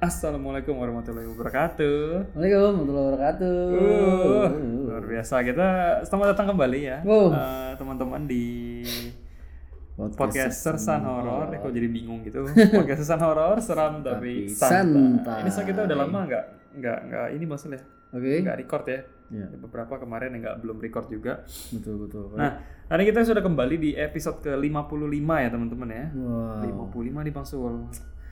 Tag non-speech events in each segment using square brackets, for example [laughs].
Assalamualaikum warahmatullahi wabarakatuh. Waalaikumsalam warahmatullahi wabarakatuh. Uh, luar biasa kita selamat datang kembali ya Wow. eh, teman-teman di podcast Sersan Horor. Eh, kok jadi bingung gitu. Podcast Sersan Horor seram tapi Tapi santai. santai. Ini so kita udah lama nggak nggak nggak ini maksudnya Oke. nggak record ya. Ya, Beberapa kemarin yang nggak belum record juga. betul betul. Nah, hari kita sudah kembali di episode ke 55 ya teman-teman ya. wow. 55 nih Bang Sul.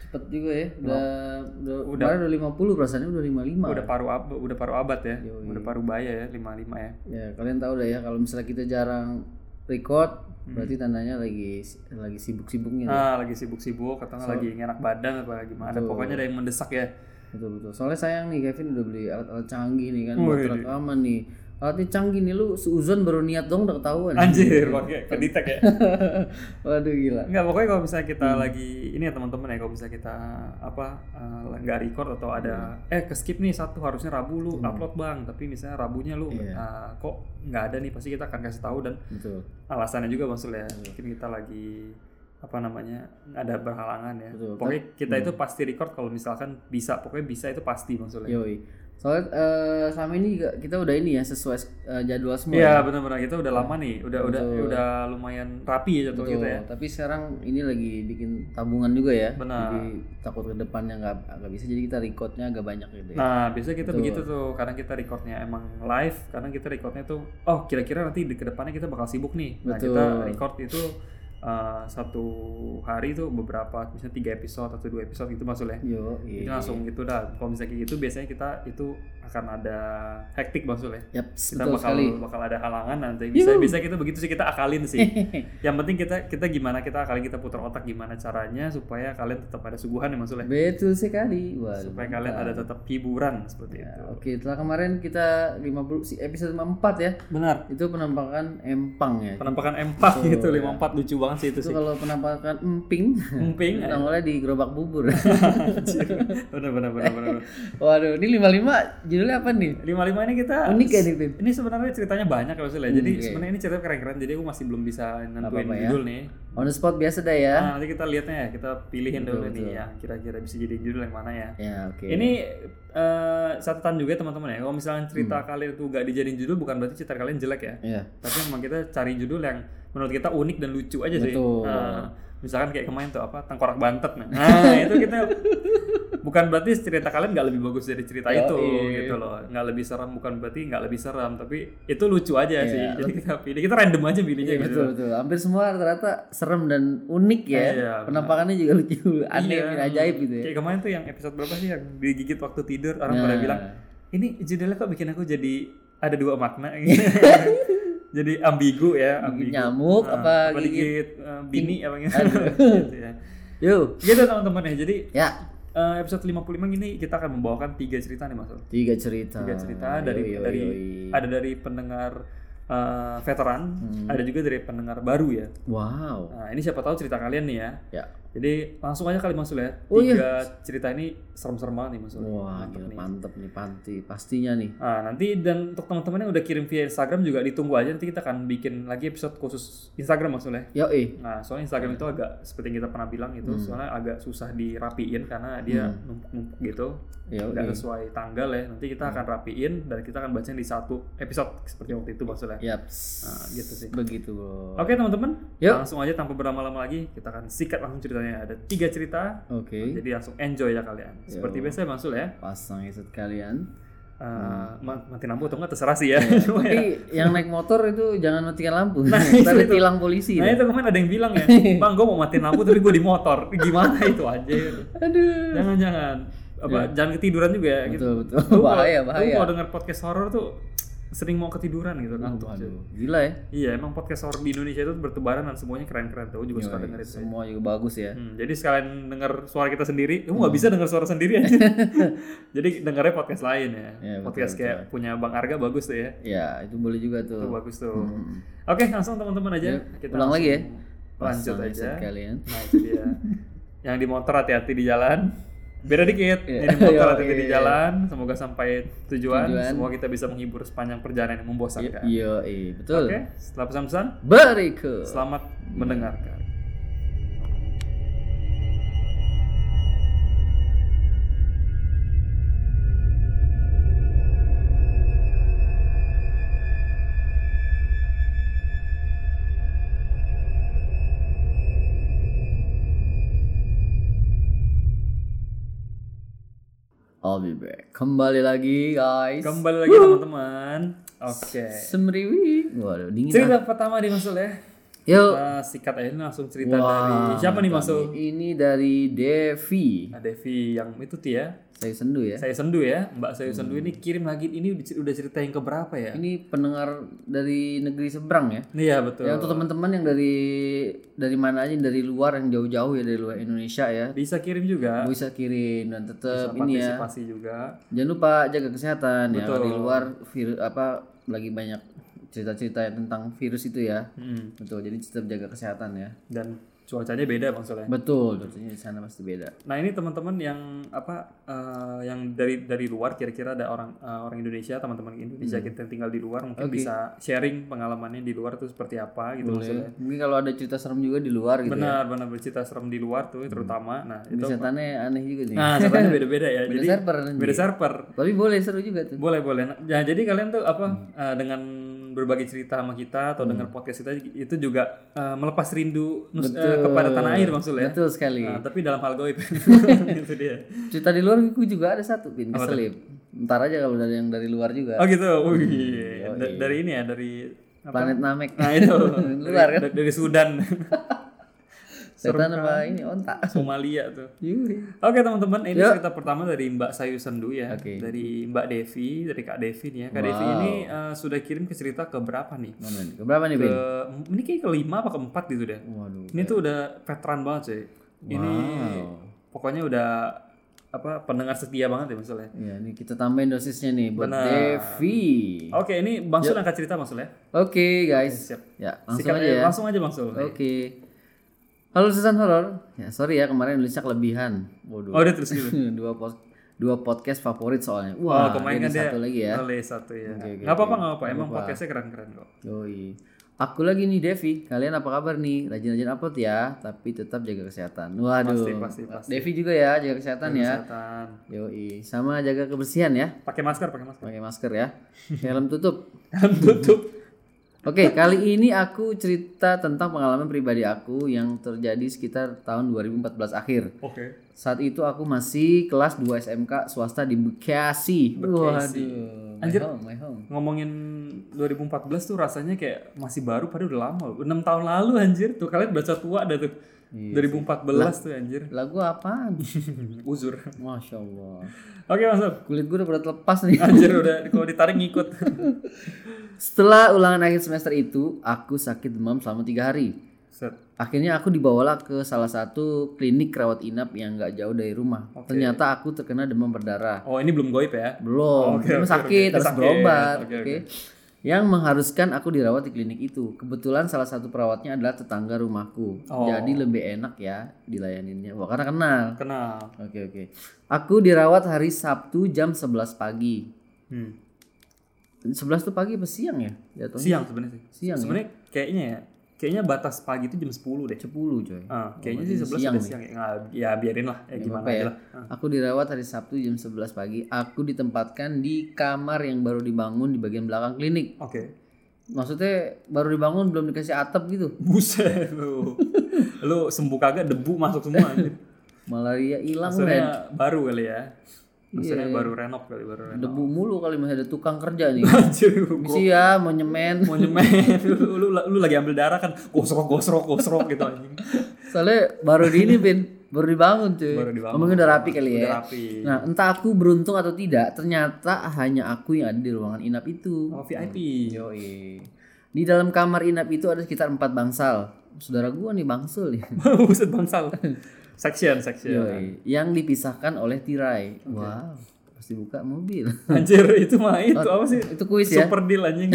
Cepet juga ya. Udah udah, Udah. udah 50 perasaannya udah 55. Udah paruh ab, udah paruh abad ya. Yoi. Udah paruh baya ya 55 ya. Ya, kalian tahu dah ya kalau misalnya kita jarang record Hmm. berarti tandanya lagi lagi sibuk-sibuknya. Ah, lagi sibuk-sibuk atau nggak lagi ngenak badan apa gimana. Betul. Pokoknya ada yang mendesak ya. Betul betul. Soalnya sayang nih Kevin udah beli alat-alat canggih nih kan buat Wih. rekaman nih. Alatnya canggih nih lu seuzon baru niat dong udah ketahuan. Anjir, pakai kedetek ya. [laughs] Waduh gila. Enggak, pokoknya kalau misalnya kita Hmm. lagi ini ya teman-teman ya, kalau misalnya kita apa eh, nggak record atau ada Hmm. eh ke skip nih satu harusnya Rabu lu upload Bang, tapi misalnya Rabunya lu Iya. eh, kok nggak ada nih, pasti kita akan kasih tahu dan Betul. alasannya juga maksudnya Iya. mungkin kita lagi apa namanya ada berhalangan ya. Betul. Hmm. Pokoknya kita itu pasti record kalau misalkan bisa, pokoknya bisa itu pasti maksudnya. Yoi. Soalnya eh, selama ini juga kita udah ini ya sesuai eh, jadwal semua. Iya ya. benar-benar kita udah lama nih, udah udah Betul. udah lumayan rapi ya jadwal Betul. kita ya. Tapi sekarang ini lagi bikin tabungan juga ya. Benar. Jadi takut ke depannya nggak nggak bisa jadi kita recordnya agak banyak gitu ya. Nah biasanya kita Betul. begitu tuh, kadang kita recordnya emang live, kadang kita recordnya tuh, oh kira-kira nanti di ke depannya kita bakal sibuk nih. Nah Betul. kita record itu uh, satu hari tuh beberapa, misalnya tiga episode atau dua episode gitu maksudnya. Yo, Itu iya. langsung gitu dah. Kalau misalnya kayak gitu, biasanya kita itu akan ada hektik maksudnya. Yap, Kita betul bakal sekali. bakal ada halangan nanti. Bisa bisa kita begitu sih kita akalin sih. [laughs] Yang penting kita kita gimana kita akalin kita putar otak gimana caranya supaya kalian tetap ada suguhan ya maksudnya. Betul sekali. Waduh. Supaya kalian ada tetap hiburan seperti Ya, itu. Oke, setelah kemarin kita 50 si episode 54 ya. Benar. Itu penampakan empang ya. Penampakan empat gitu, lima empat lucu banget sih itu Itu sih. kalau penampakan emping, Emping. [laughs] nongolnya di gerobak bubur. [laughs] [laughs] Bener bener bener bener. Waduh, ini 55 judulnya apa nih? Lima lima ini kita Unik ya nih, Pip? Ini sebenarnya ceritanya banyak kalau saya. Jadi oke. sebenarnya ini cerita keren-keren. Jadi aku masih belum bisa nentuin ya. judul nih. On the spot biasa dah ya. Nah, nanti kita lihatnya ya, kita pilihin Betul, dulu betul. nih ya. Kira-kira bisa jadi judul yang mana ya. Ya, oke. Ini eh, catatan juga teman-teman ya. Kalau misalnya cerita Hmm. kalian itu gak dijadiin judul, bukan berarti cerita kalian jelek ya. Iya. Tapi memang kita cari judul yang menurut kita unik dan lucu aja sih. Betul. Misalkan kayak kemarin tuh apa tengkorak bantet nah, [laughs] nah itu kita bukan berarti cerita kalian nggak lebih bagus dari cerita Yoi. itu gitu loh nggak lebih seram bukan berarti nggak lebih seram tapi itu lucu aja sih Iya, jadi kita pilih kita random aja pilihnya Iya, gitu betul betul. Hampir semua rata-rata serem dan unik ya. Iya. Penampakannya juga lucu, aneh, Iya. ajaib gitu ya. kayak kemarin tuh yang episode berapa sih yang digigit waktu tidur orang pada Nah. bilang ini judulnya kok bikin aku jadi ada dua makna gitu. [laughs] [laughs] jadi ambigu ya ambigu. nyamuk, Nah, apa apa gigit digigit eh, bini apa gitu [laughs] Gitu ya. Yuk. gitu teman-teman ya jadi Ya, eh, episode 55 ini kita akan membawakan tiga cerita nih mas tiga cerita. tiga cerita dari Yoi, yoi, dari yoi. ada dari pendengar eh, veteran Hmm. ada juga dari pendengar baru ya Wow. nah ini siapa tahu cerita kalian nih ya Ya. Jadi langsung aja kali mas Ul ya Oh, iya. tiga cerita ini serem-serem banget nih mas Ul. Wah, Mantep gila, nih. mantep nih panti. Pastinya nih. Nah, nanti dan untuk teman-teman yang udah kirim via Instagram juga ditunggu aja nanti kita akan bikin lagi episode khusus Instagram maksudnya. Yoi. Nah, soalnya Instagram itu agak seperti yang kita pernah bilang itu, Hmm. soalnya agak susah dirapiin karena dia numpuk-numpuk gitu, Yoi. nggak sesuai tanggal ya. Nanti kita akan rapiin dan kita akan bacain di satu episode seperti waktu itu maksudnya. Yaps. Nah, gitu sih. Begitu, Bro. Oke teman-teman, langsung aja tanpa berlama-lama lagi kita akan sikat langsung ceritanya. Ada tiga cerita, Oke. jadi langsung enjoy ya kalian. Seperti Yo. biasa Masul ya, Pasang headset kalian. Eh, ma- mati lampu atau enggak terserah sih ya. Ya. [laughs] Tapi yang naik motor itu jangan matikan lampu. Nah, [laughs] itu, itu. ditilang polisi. Nah dah. itu kemarin ada yang bilang ya, [laughs] bang gue mau matiin lampu tapi gue di motor. Gimana itu aja? Aduh. Jangan jangan. Apa jangan ketiduran juga ya. gitu. Betul, betul. Lu kalau- Bahaya, lu bahaya. kalau denger podcast horor tuh sering mau ketiduran gitu cuy. Waduh, gila ya. Iya emang podcast horor di Indonesia itu bertebaran dan semuanya keren-keren tuh. Juga suka Yoi, dengerin. tuh. Semua juga bagus ya. Hmm, jadi sekalian denger suara kita sendiri, kamu Hmm. nggak bisa denger suara sendiri aja. [laughs] jadi dengernya podcast lain ya. Betul, podcast kayak punya Bang Arga bagus tuh ya. Ya, itu boleh juga tuh. Itu bagus tuh. Hmm. Oke, langsung teman-teman aja. Yuk, ulang lagi ya. Lanjut aja. kalian. Nah itu dia. [laughs] Yang di motor hati-hati di jalan. Beda dikit. Iya. Di motor [laughs] hati-hati di jalan. Semoga sampai tujuan. Tujuan. Semoga kita bisa menghibur sepanjang perjalanan yang membosankan. Iya, iya, betul. Oke, setelah pesan-pesan, Berikut. selamat mendengarkan. I'll be back. Kembali lagi guys. Kembali lagi teman-teman. Oke. Semriwi. Waduh, dingin ah. Cerita pertama nih Masul ya. Yuk. Kita sikat aja langsung cerita Wah, dari siapa nih Masul? Ini dari Devi. Nah, Devi yang itu tuh ya. Saya sendu ya. Saya sendu ya, Mbak Saya sendu ini kirim lagi ini udah- cerita yang keberapa ya? Ini pendengar dari negeri seberang ya. Iya betul. Ya untuk teman-teman yang dari dari mana aja dari luar yang jauh-jauh ya dari luar Indonesia ya. Bisa kirim juga. Bisa kirim dan tetap Bisa ini ya. partisipasi juga. Jangan lupa jaga kesehatan ya. Betul. Di luar virus apa lagi banyak cerita-cerita tentang virus itu ya. Hmm. Betul. Jadi tetap jaga kesehatan ya. Dan cuacanya beda Bang Soleh. Betul, tentunya di sana pasti beda. Nah ini teman-teman yang apa eh, yang dari dari luar kira-kira ada orang eh, orang Indonesia teman-teman Hmm. Indonesia kita yang tinggal di luar mungkin bisa sharing pengalamannya di luar tuh seperti apa gitu maksudnya. Mungkin kalau ada cerita serem juga di luar gitu ya. Benar benar bercerita serem di luar tuh terutama. Nah itu Setannya aneh juga nih. nah sebenarnya beda-beda ya. [laughs] Beda jadi server beda server. Tapi boleh seru juga tuh. Boleh boleh. Nah, ya, jadi kalian tuh apa Hmm. eh, dengan berbagi cerita sama kita atau dengan podcast kita itu juga eh, melepas rindu nus- eh, kepada tanah air maksudnya. Betul sekali. Nah, tapi dalam hal goib [laughs] itu dia. Cerita di luar aku juga ada satu pin keselip. Ntar aja kalau dari yang dari luar juga. Oh gitu. Wih. Da- dari ini ya dari apa? Planet Namek. Nah itu [laughs] Luar kan? dari, dari Sudan, [laughs] Setan apa ini onta. Somalia tuh. Yui. Oke teman-teman, ini cerita pertama dari Mbak Sayu Sendu ya, Oke. dari Mbak Devi, dari Kak Devi nih ya. Kak Devi ini eh, sudah kirim ke cerita ke berapa nih? Mana nih? Keberapa nih, Bin? Ke, ini kayak kelima apa keempat gitu deh. Waduh. Ini tuh udah veteran banget sih. Ini pokoknya udah apa pendengar setia banget ya maksudnya. Ya, ini kita tambahin dosisnya nih buat Benar. Devi. Oke, ini Bang Sul angkat cerita maksudnya. Oke, guys. Siap. Ya, langsung Sikat aja ya. langsung aja Bang Sul. Oke. Halo sesan horor. Ya, sorry ya kemarin nulisnya kelebihan. Waduh. Oh, udah terus gitu. [laughs] dua pos dua podcast favorit soalnya. Oh, Wah, kemarin ini kan dia satu lagi ya. Oleh satu ya. Oke, oke, Nggak apa-apa, nggak apa-apa. Emang podcastnya keren-keren kok. Yoi. Aku lagi nih Devi. Kalian apa kabar nih? Rajin-rajin upload ya, tapi tetap jaga kesehatan. Waduh. Pasti, pasti, pasti. Devi juga ya, jaga kesehatan ya. Kesehatan. Yoi. Sama jaga kebersihan ya. Pakai masker, pakai masker. Pakai masker ya. Helm tutup. Tutup. Oke, kali ini aku cerita tentang pengalaman pribadi aku yang terjadi sekitar tahun 2014 akhir. Oke. Saat itu aku masih kelas 2 SMK swasta di Bekasi. Bekasi. Waduh. Anjir. My home, my home. Ngomongin 2014 tuh rasanya kayak masih baru padahal udah lama. 6 tahun lalu anjir. Tuh kalian baca tua ada tuh. Iya 2014 tuh anjir. Lagu apaan? [laughs] Uzur. Masya Allah. Oke, masuk. Kulit gue udah pada lepas nih. Anjir udah kalau ditarik ngikut. [laughs] Setelah ulangan akhir semester itu, aku sakit demam selama tiga hari. Set. Akhirnya aku dibawalah ke salah satu klinik rawat inap yang nggak jauh dari rumah. Ternyata aku terkena demam berdarah. Oh, ini belum goib ya? Belum, Oke, cuma oke, sakit oke. harus Sakit, berobat, oke, oke. oke. Yang mengharuskan aku dirawat di klinik itu. Kebetulan salah satu perawatnya adalah tetangga rumahku. Oh. Jadi lebih enak ya dilayaninnya. Wah, karena kenal. Kenal. Oke, oke. Aku dirawat hari Sabtu jam 11 pagi. Hmm. 11 tuh pagi apa siang ya? Jatuhnya Siang sebenarnya sih. Siang ya? Sebenarnya kayaknya ya. Kayaknya batas pagi itu jam 10 deh. 10 coy. Ah, kayaknya sih 11 siang siang ya. Ya biarin lah. Ya gimana apa aja ya? lah. Ah. Aku dirawat hari Sabtu jam 11 pagi. Aku ditempatkan di kamar yang baru dibangun di bagian belakang klinik. Oke. Maksudnya baru dibangun belum dikasih atap gitu. Buset lu. lu sembuh kagak debu masuk semua. [laughs] Malaria hilang men. Baru kali ya. Maksudnya Iya. baru renov kali baru renov. Debu mulu kali masih ada tukang kerja nih. [laughs] Anjir, Misi ya mau nyemen. [laughs] mau nyemen [laughs] lu, lu, lu lagi ambil darah kan gosrok gosrok gosrok gitu anjing. Soalnya baru di ini Bin, baru dibangun cuy. Baru dibangun. Ngomongnya udah rapi kali ya. Udah rapi. Nah, entah aku beruntung atau tidak, ternyata hanya aku yang ada di ruangan inap itu. Oh, VIP. Yoi. Di dalam kamar inap itu ada sekitar empat bangsal. Saudara gua nih bangsul nih. Buset bangsal. Section, section. Yoi. Yang dipisahkan oleh tirai. Wow. Pasti buka mobil. [laughs] Anjir, itu mah itu apa sih? itu kuis ya. Super deal anjing.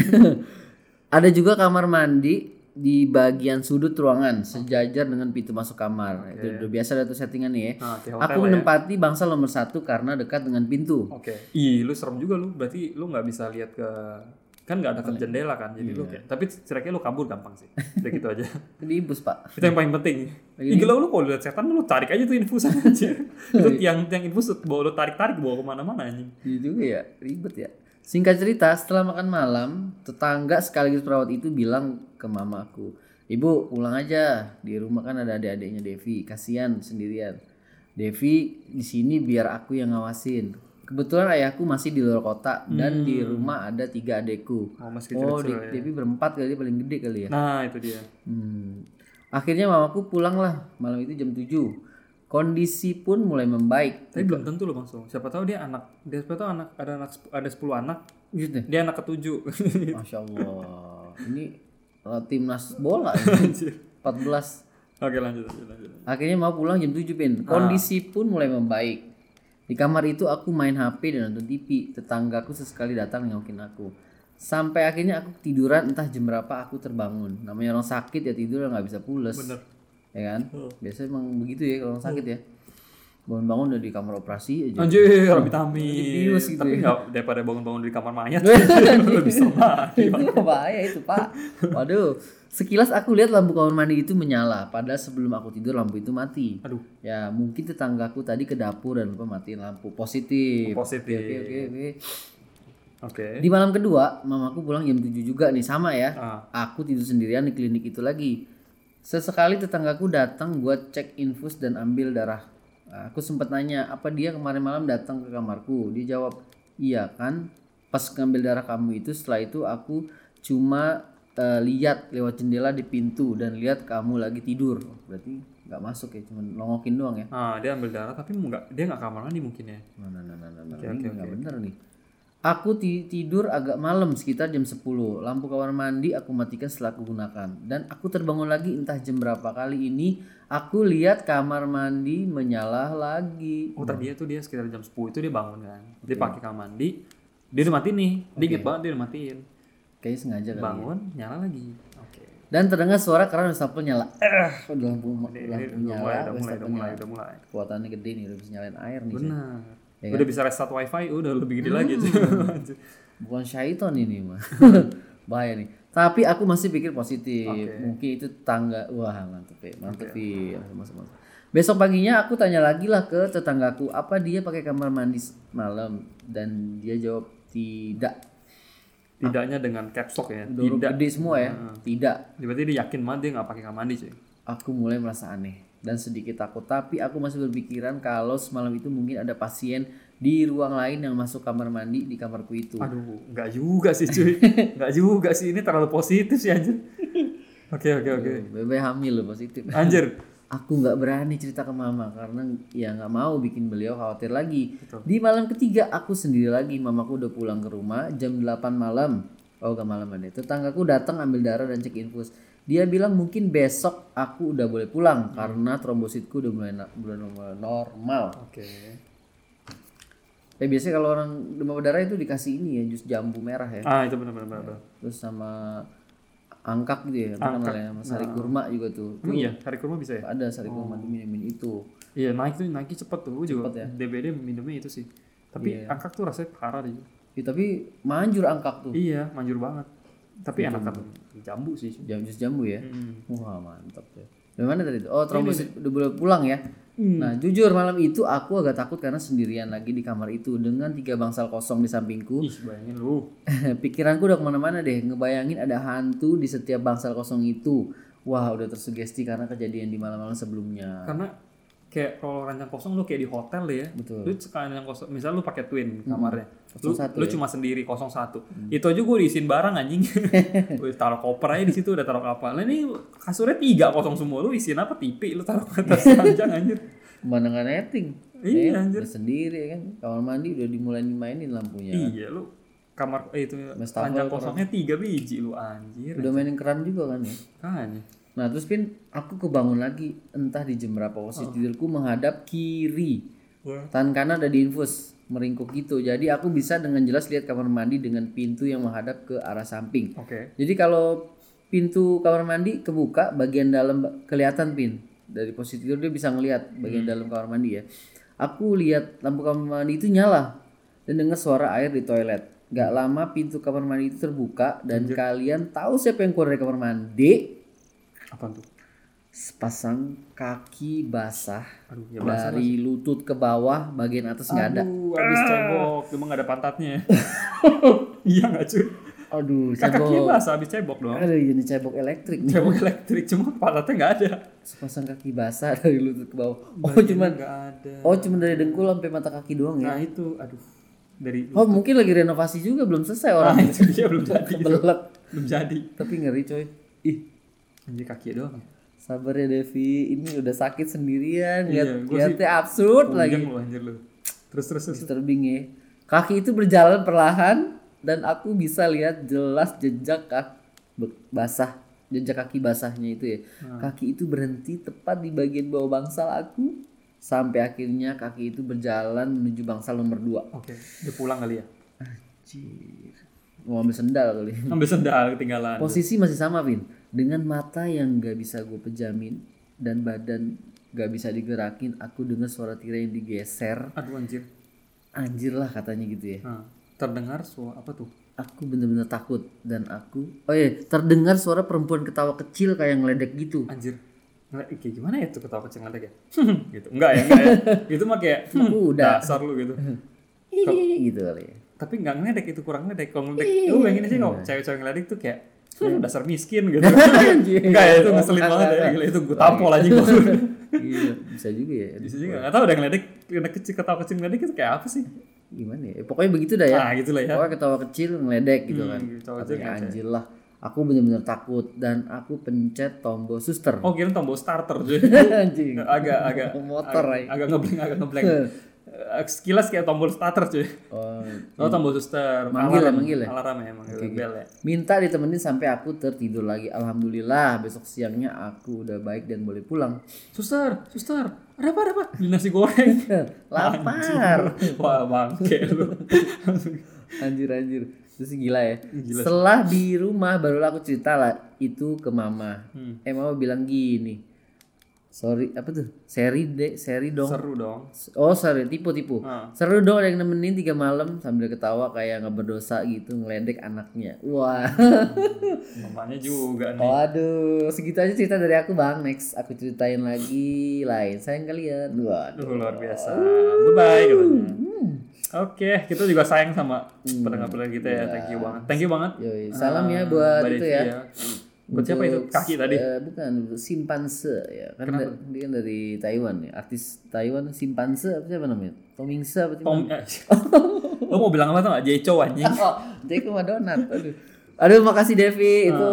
[laughs] Ada juga kamar mandi di bagian sudut ruangan sejajar dengan pintu masuk kamar. Itu udah biasa ada tuh settingan nih ya. Hotel Aku ya. menempati bangsal nomor satu karena dekat dengan pintu. Oke. Ih, lu serem juga lu. Berarti lu nggak bisa lihat ke kan nggak ada ke jendela kan. Jadi Iya. lu kayak tapi kira-kira lu kabur gampang sih. Udah gitu aja. [laughs] Diimpus pak. Itu yang paling penting. Ih, gila lu kalau lihat setan lu tarik aja tuh infusan aja. [laughs] itu tiang tiang infus tuh bawa lu tarik-tarik bawa ke mana-mana anjing. Iya juga ya, ribet ya. Singkat cerita, setelah makan malam, tetangga sekaligus perawat itu bilang ke mamaku, Ibu pulang aja, di rumah kan ada adik-adiknya Devi, kasihan sendirian. Devi di sini biar aku yang ngawasin. Kebetulan ayahku masih di luar kota dan di rumah ada tiga adekku. Oh, masih Oh, di, ya. Debbie berempat kali paling gede kali ya. Nah, itu dia. Hmm. Akhirnya mamaku pulang lah malam itu jam 7. Kondisi pun mulai membaik. Tapi belum tentu loh Bang So. Siapa tahu dia anak, dia siapa tahu anak ada anak ada 10 anak, Gitu. dia anak ketujuh. [laughs] Masya Allah. Ini uh, timnas bola. [laughs] Anjir. 14. Oke, lanjut lanjut lanjut. Akhirnya mau pulang jam 7 pin. Kondisi pun mulai membaik. Di kamar itu aku main HP dan nonton TV. Tetanggaku sesekali datang nengokin aku. Sampai akhirnya aku tiduran entah jam berapa aku terbangun. Namanya orang sakit ya tidur nggak bisa pules. Bener. Ya kan? Biasanya emang begitu ya kalau orang sakit ya. Bangun-bangun udah di kamar operasi aja. Anjir, vitamin. Gitu Tapi ya. daripada bangun-bangun di kamar mayat, lebih lagi. itu bahaya itu pak [laughs] waduh sekilas aku lihat lampu kamar mandi itu menyala padahal sebelum aku tidur lampu itu mati. Aduh, ya mungkin tetanggaku tadi ke dapur dan lupa matiin lampu. Positif. Positif. oke oke oke. Oke. di malam kedua mamaku pulang jam 7 juga nih sama ya. Ah, aku tidur sendirian di klinik itu lagi. Sesekali tetanggaku datang buat cek infus dan ambil darah. Aku sempat nanya apa dia kemarin malam datang ke kamarku? Dia jawab iya kan pas ngambil darah kamu itu setelah itu aku cuma eh, lihat lewat jendela di pintu dan lihat kamu lagi tidur berarti nggak masuk ya cuma nongokin doang ya ah, dia ambil darah tapi nggak dia nggak kamar mandi mungkin ya. Nah, nah, nah, nah, nah, nah. Oke, ini oke, nggak bener nih. Aku ti- tidur agak malam sekitar jam 10. Lampu kamar mandi aku matikan setelah aku gunakan. Dan aku terbangun lagi entah jam berapa kali ini. Aku lihat kamar mandi menyala lagi. Oh tadi tuh dia sekitar jam 10 itu dia bangun kan. Dia pakai kamar mandi. Dia udah matiin nih. Dia inget banget dia udah matiin. Kayaknya sengaja kali. ya. Bangun, nyala lagi. Oke. Dan terdengar suara keran wastafel nyala. Eh, udah lampu, lampu nyala, udah mulai, udah mulai, udah mulai. Kekuatannya gede nih, udah bisa nyalain air nih. Benar. Ya Udah bisa restart wifi, udah lebih gede lagi. Bukan syaiton ini mah. [laughs] Bahaya nih. Tapi aku masih pikir positif. Mungkin itu tangga. Wah, mantep ya. Mantep ya. Masuk, masuk. Besok paginya aku tanya lagi lah ke tetanggaku apa dia pakai kamar mandi malam dan dia jawab tidak. Tidaknya dengan caps lock ya. Huruf Tidak. gede semua ya. Tidak. Berarti dia yakin banget dia nggak pakai kamar mandi cuy. Aku mulai merasa aneh dan sedikit takut tapi aku masih berpikiran kalau semalam itu mungkin ada pasien di ruang lain yang masuk kamar mandi di kamarku itu. Aduh, nggak juga sih cuy. [laughs] nggak juga sih. Ini terlalu positif sih anjir. [laughs] Oke oke oke. Bebe hamil loh positif. Anjir. [laughs] Aku nggak berani cerita ke mama karena ya nggak mau bikin beliau khawatir lagi. Di malam ketiga aku sendiri lagi. Mamaku udah pulang ke rumah jam 8 malam. Oh gak malam ada. Tetanggaku datang ambil darah dan cek infus. Dia bilang mungkin besok aku udah boleh pulang karena trombositku udah mulai mulai normal. Oke. Ya biasanya kalau orang demam berdarah itu dikasih ini ya jus jambu merah ya. Ah itu benar benar benar. Terus sama angkak gitu ya. Apa namanya? Sama sari kurma juga tuh. Emang iya, hari kurma bisa ya? Ada sari kurma tuh minum itu. Iya, naik tuh naik cepet tuh. Gue juga ya? DBD minumnya itu sih. Tapi angkak tuh rasanya parah deh. Ya, tapi manjur angkak tuh. Iya, manjur banget. Tapi enakan jambu sih. Jam jus jambu ya. Hmm. Wah mantap ya. Dari mana tadi? Oh trombosit udah boleh pulang ya. Nah jujur malam itu aku agak takut karena sendirian lagi di kamar itu dengan tiga bangsal kosong di sampingku. Ih, bayangin lu. [laughs] Pikiranku udah ke mana-mana deh. Ngebayangin ada hantu di setiap bangsal kosong itu. Wah udah tersugesti karena kejadian di malam-malam sebelumnya. Karena kayak kalau ranjang kosong lu kayak di hotel ya. Betul. Lu sekalian yang kosong, misal lu pakai twin kamarnya. Lu, Kosong satu lu cuma sendiri kosong satu. Itu aja gue diisiin barang anjing. [laughs] Gue taruh koper aja di situ udah taruh kapal. Nah ini kasurnya tiga kosong semua. Lu isiin apa? TV lu taruh ke atas [laughs] ranjang anjir. Pemandangan netting. Iya, Ya, anjir. sendiri ya kan. Kamar mandi udah dimulai dimainin lampunya. Iya lu kamar eh itu ranjang kosongnya tiga biji lu anjir. Udah mainin keran juga kan ya. Kan. Nah terus Pin, aku kebangun lagi entah di jam berapa posisi tidurku menghadap kiri. Tangan kanan ada di infus, meringkuk gitu. Jadi aku bisa dengan jelas lihat kamar mandi dengan pintu yang menghadap ke arah samping. Oke. Jadi kalau pintu kamar mandi kebuka, bagian dalam kelihatan Pin. Dari posisi tidur dia bisa ngelihat bagian dalam kamar mandi ya. Aku lihat lampu kamar mandi itu nyala dan dengar suara air di toilet. Gak lama pintu kamar mandi itu terbuka dan kalian tahu siapa yang keluar dari kamar mandi? Apa tuh? sepasang kaki basah Aduh, ya dari lutut ke bawah bagian atas nggak ada Aduh, abis cebok, emang gak ada pantatnya. [laughs] iya gak cuy? Aduh, Kakinya cebok. basah habis cebok dong. Aduh, jadi cebok elektrik. Cebok elektrik cuma pantatnya nggak ada. Sepasang kaki basah [laughs] dari lutut ke bawah. Oh, cuman nggak ada. Oh, cuman dari dengkul sampai mata kaki doang ya. Nah itu, aduh, dari Oh, mungkin lagi renovasi juga belum selesai nah, orang. [laughs] itu dia belum jadi, belum jadi. Tapi ngeri coy. Ih, Anjir kaki doang. ya. sabar ya Devi. Ini udah sakit sendirian. Iya, Lihat lihatnya absurd lagi. Lu anjir lu. Terus terus terus. Disturbing ya. Kaki itu berjalan perlahan dan aku bisa lihat jelas jejak kaki basah, jejak kaki basahnya itu ya. Kaki itu berhenti tepat di bagian bawah bangsal aku sampai akhirnya kaki itu berjalan menuju bangsal nomor 2. Oke, dia pulang kali ya. Anjir. Mau ambil sendal kali. Ambil sendal ketinggalan. Posisi masih sama, Vin. Dengan mata yang gak bisa gue pejamin dan badan gak bisa digerakin, aku dengar suara tirai yang digeser. Aduh anjir. Anjir lah katanya gitu ya. Nah, terdengar suara apa tuh? Aku bener-bener takut dan aku oh iya terdengar suara perempuan ketawa kecil kayak ngeledek gitu. Anjir. Kayak gimana ya tuh ketawa kecil ngeledek ya? [laughs] gitu. Enggak ya, enggak ya. Itu mah kayak Aku udah dasar lu gitu. Hihihi, gitu kali ya. Tapi enggak ngeledek itu kurang ngeledek. Kalau ngeledek, lu bayangin aja kalau cewek-cewek ngeledek tuh kayak "Hmm, dasar miskin gitu. [laughs] enggak ya itu ngeselin banget ya. Gila, itu gue tampol aja gue. Iya, bisa juga ya. Bisa juga enggak tahu udah ngeledek, ngeledek kecil ketawa kecil ngeledek itu kayak apa sih? Gimana ya? Pokoknya begitu dah ya. Nah, gitu lah ya. Pokoknya ketawa kecil ngeledek gitu Hmm, kan. ngeledek. anjir lah. Aku bener-bener takut dan aku pencet tombol suster. Oh, kira tombol starter. [laughs] Anjing. agak agak Motor, agak, ay. agak. Eh, [laughs] Sekilas kayak tombol starter cuy. Oh, Oh tombol suster. Manggil ya, alarm, manggil ya? Alarm ya, manggil bel ya. minta ditemenin sampai aku tertidur lagi. Alhamdulillah besok siangnya aku udah baik dan boleh pulang. Suster, suster, ada apa, ada apa? Beli nasi goreng. [laughs] Lapar. Wah bangke lu. [laughs] anjir anjir. Terus gila ya. Setelah di rumah barulah aku cerita lah itu ke mama. Hmm. Eh mama bilang gini. Sorry apa tuh? Seri deh, seri dong. Seru dong. Oh sorry, tipu-tipu. Ah. Seru dong ada yang nemenin tiga malam sambil ketawa kayak nggak berdosa gitu ngeledek anaknya. Wah. [laughs] Mamanya juga nih. Waduh, segitu aja cerita dari aku bang. Next aku ceritain lagi lain. Sayang kalian. Waduh. Aduh luar biasa. Bye bye katanya. Oke, kita juga sayang sama pendengar-pendengar kita ya. Thank you banget. Thank you banget. Yoi, salam ya Ah, buat Mbak itu Devi ya. Buat siapa itu? Kaki tadi. eh, bukan, simpanse ya. Kan da- dia kan dari Taiwan ya. Artis Taiwan simpanse apa siapa namanya? Tomingse apa? Tom, eh, [laughs] lo mau bilang apa tuh? Jeco anjing. [laughs] Oh, Jeko sama Donat. Aduh. Aduh, makasih Devi. Itu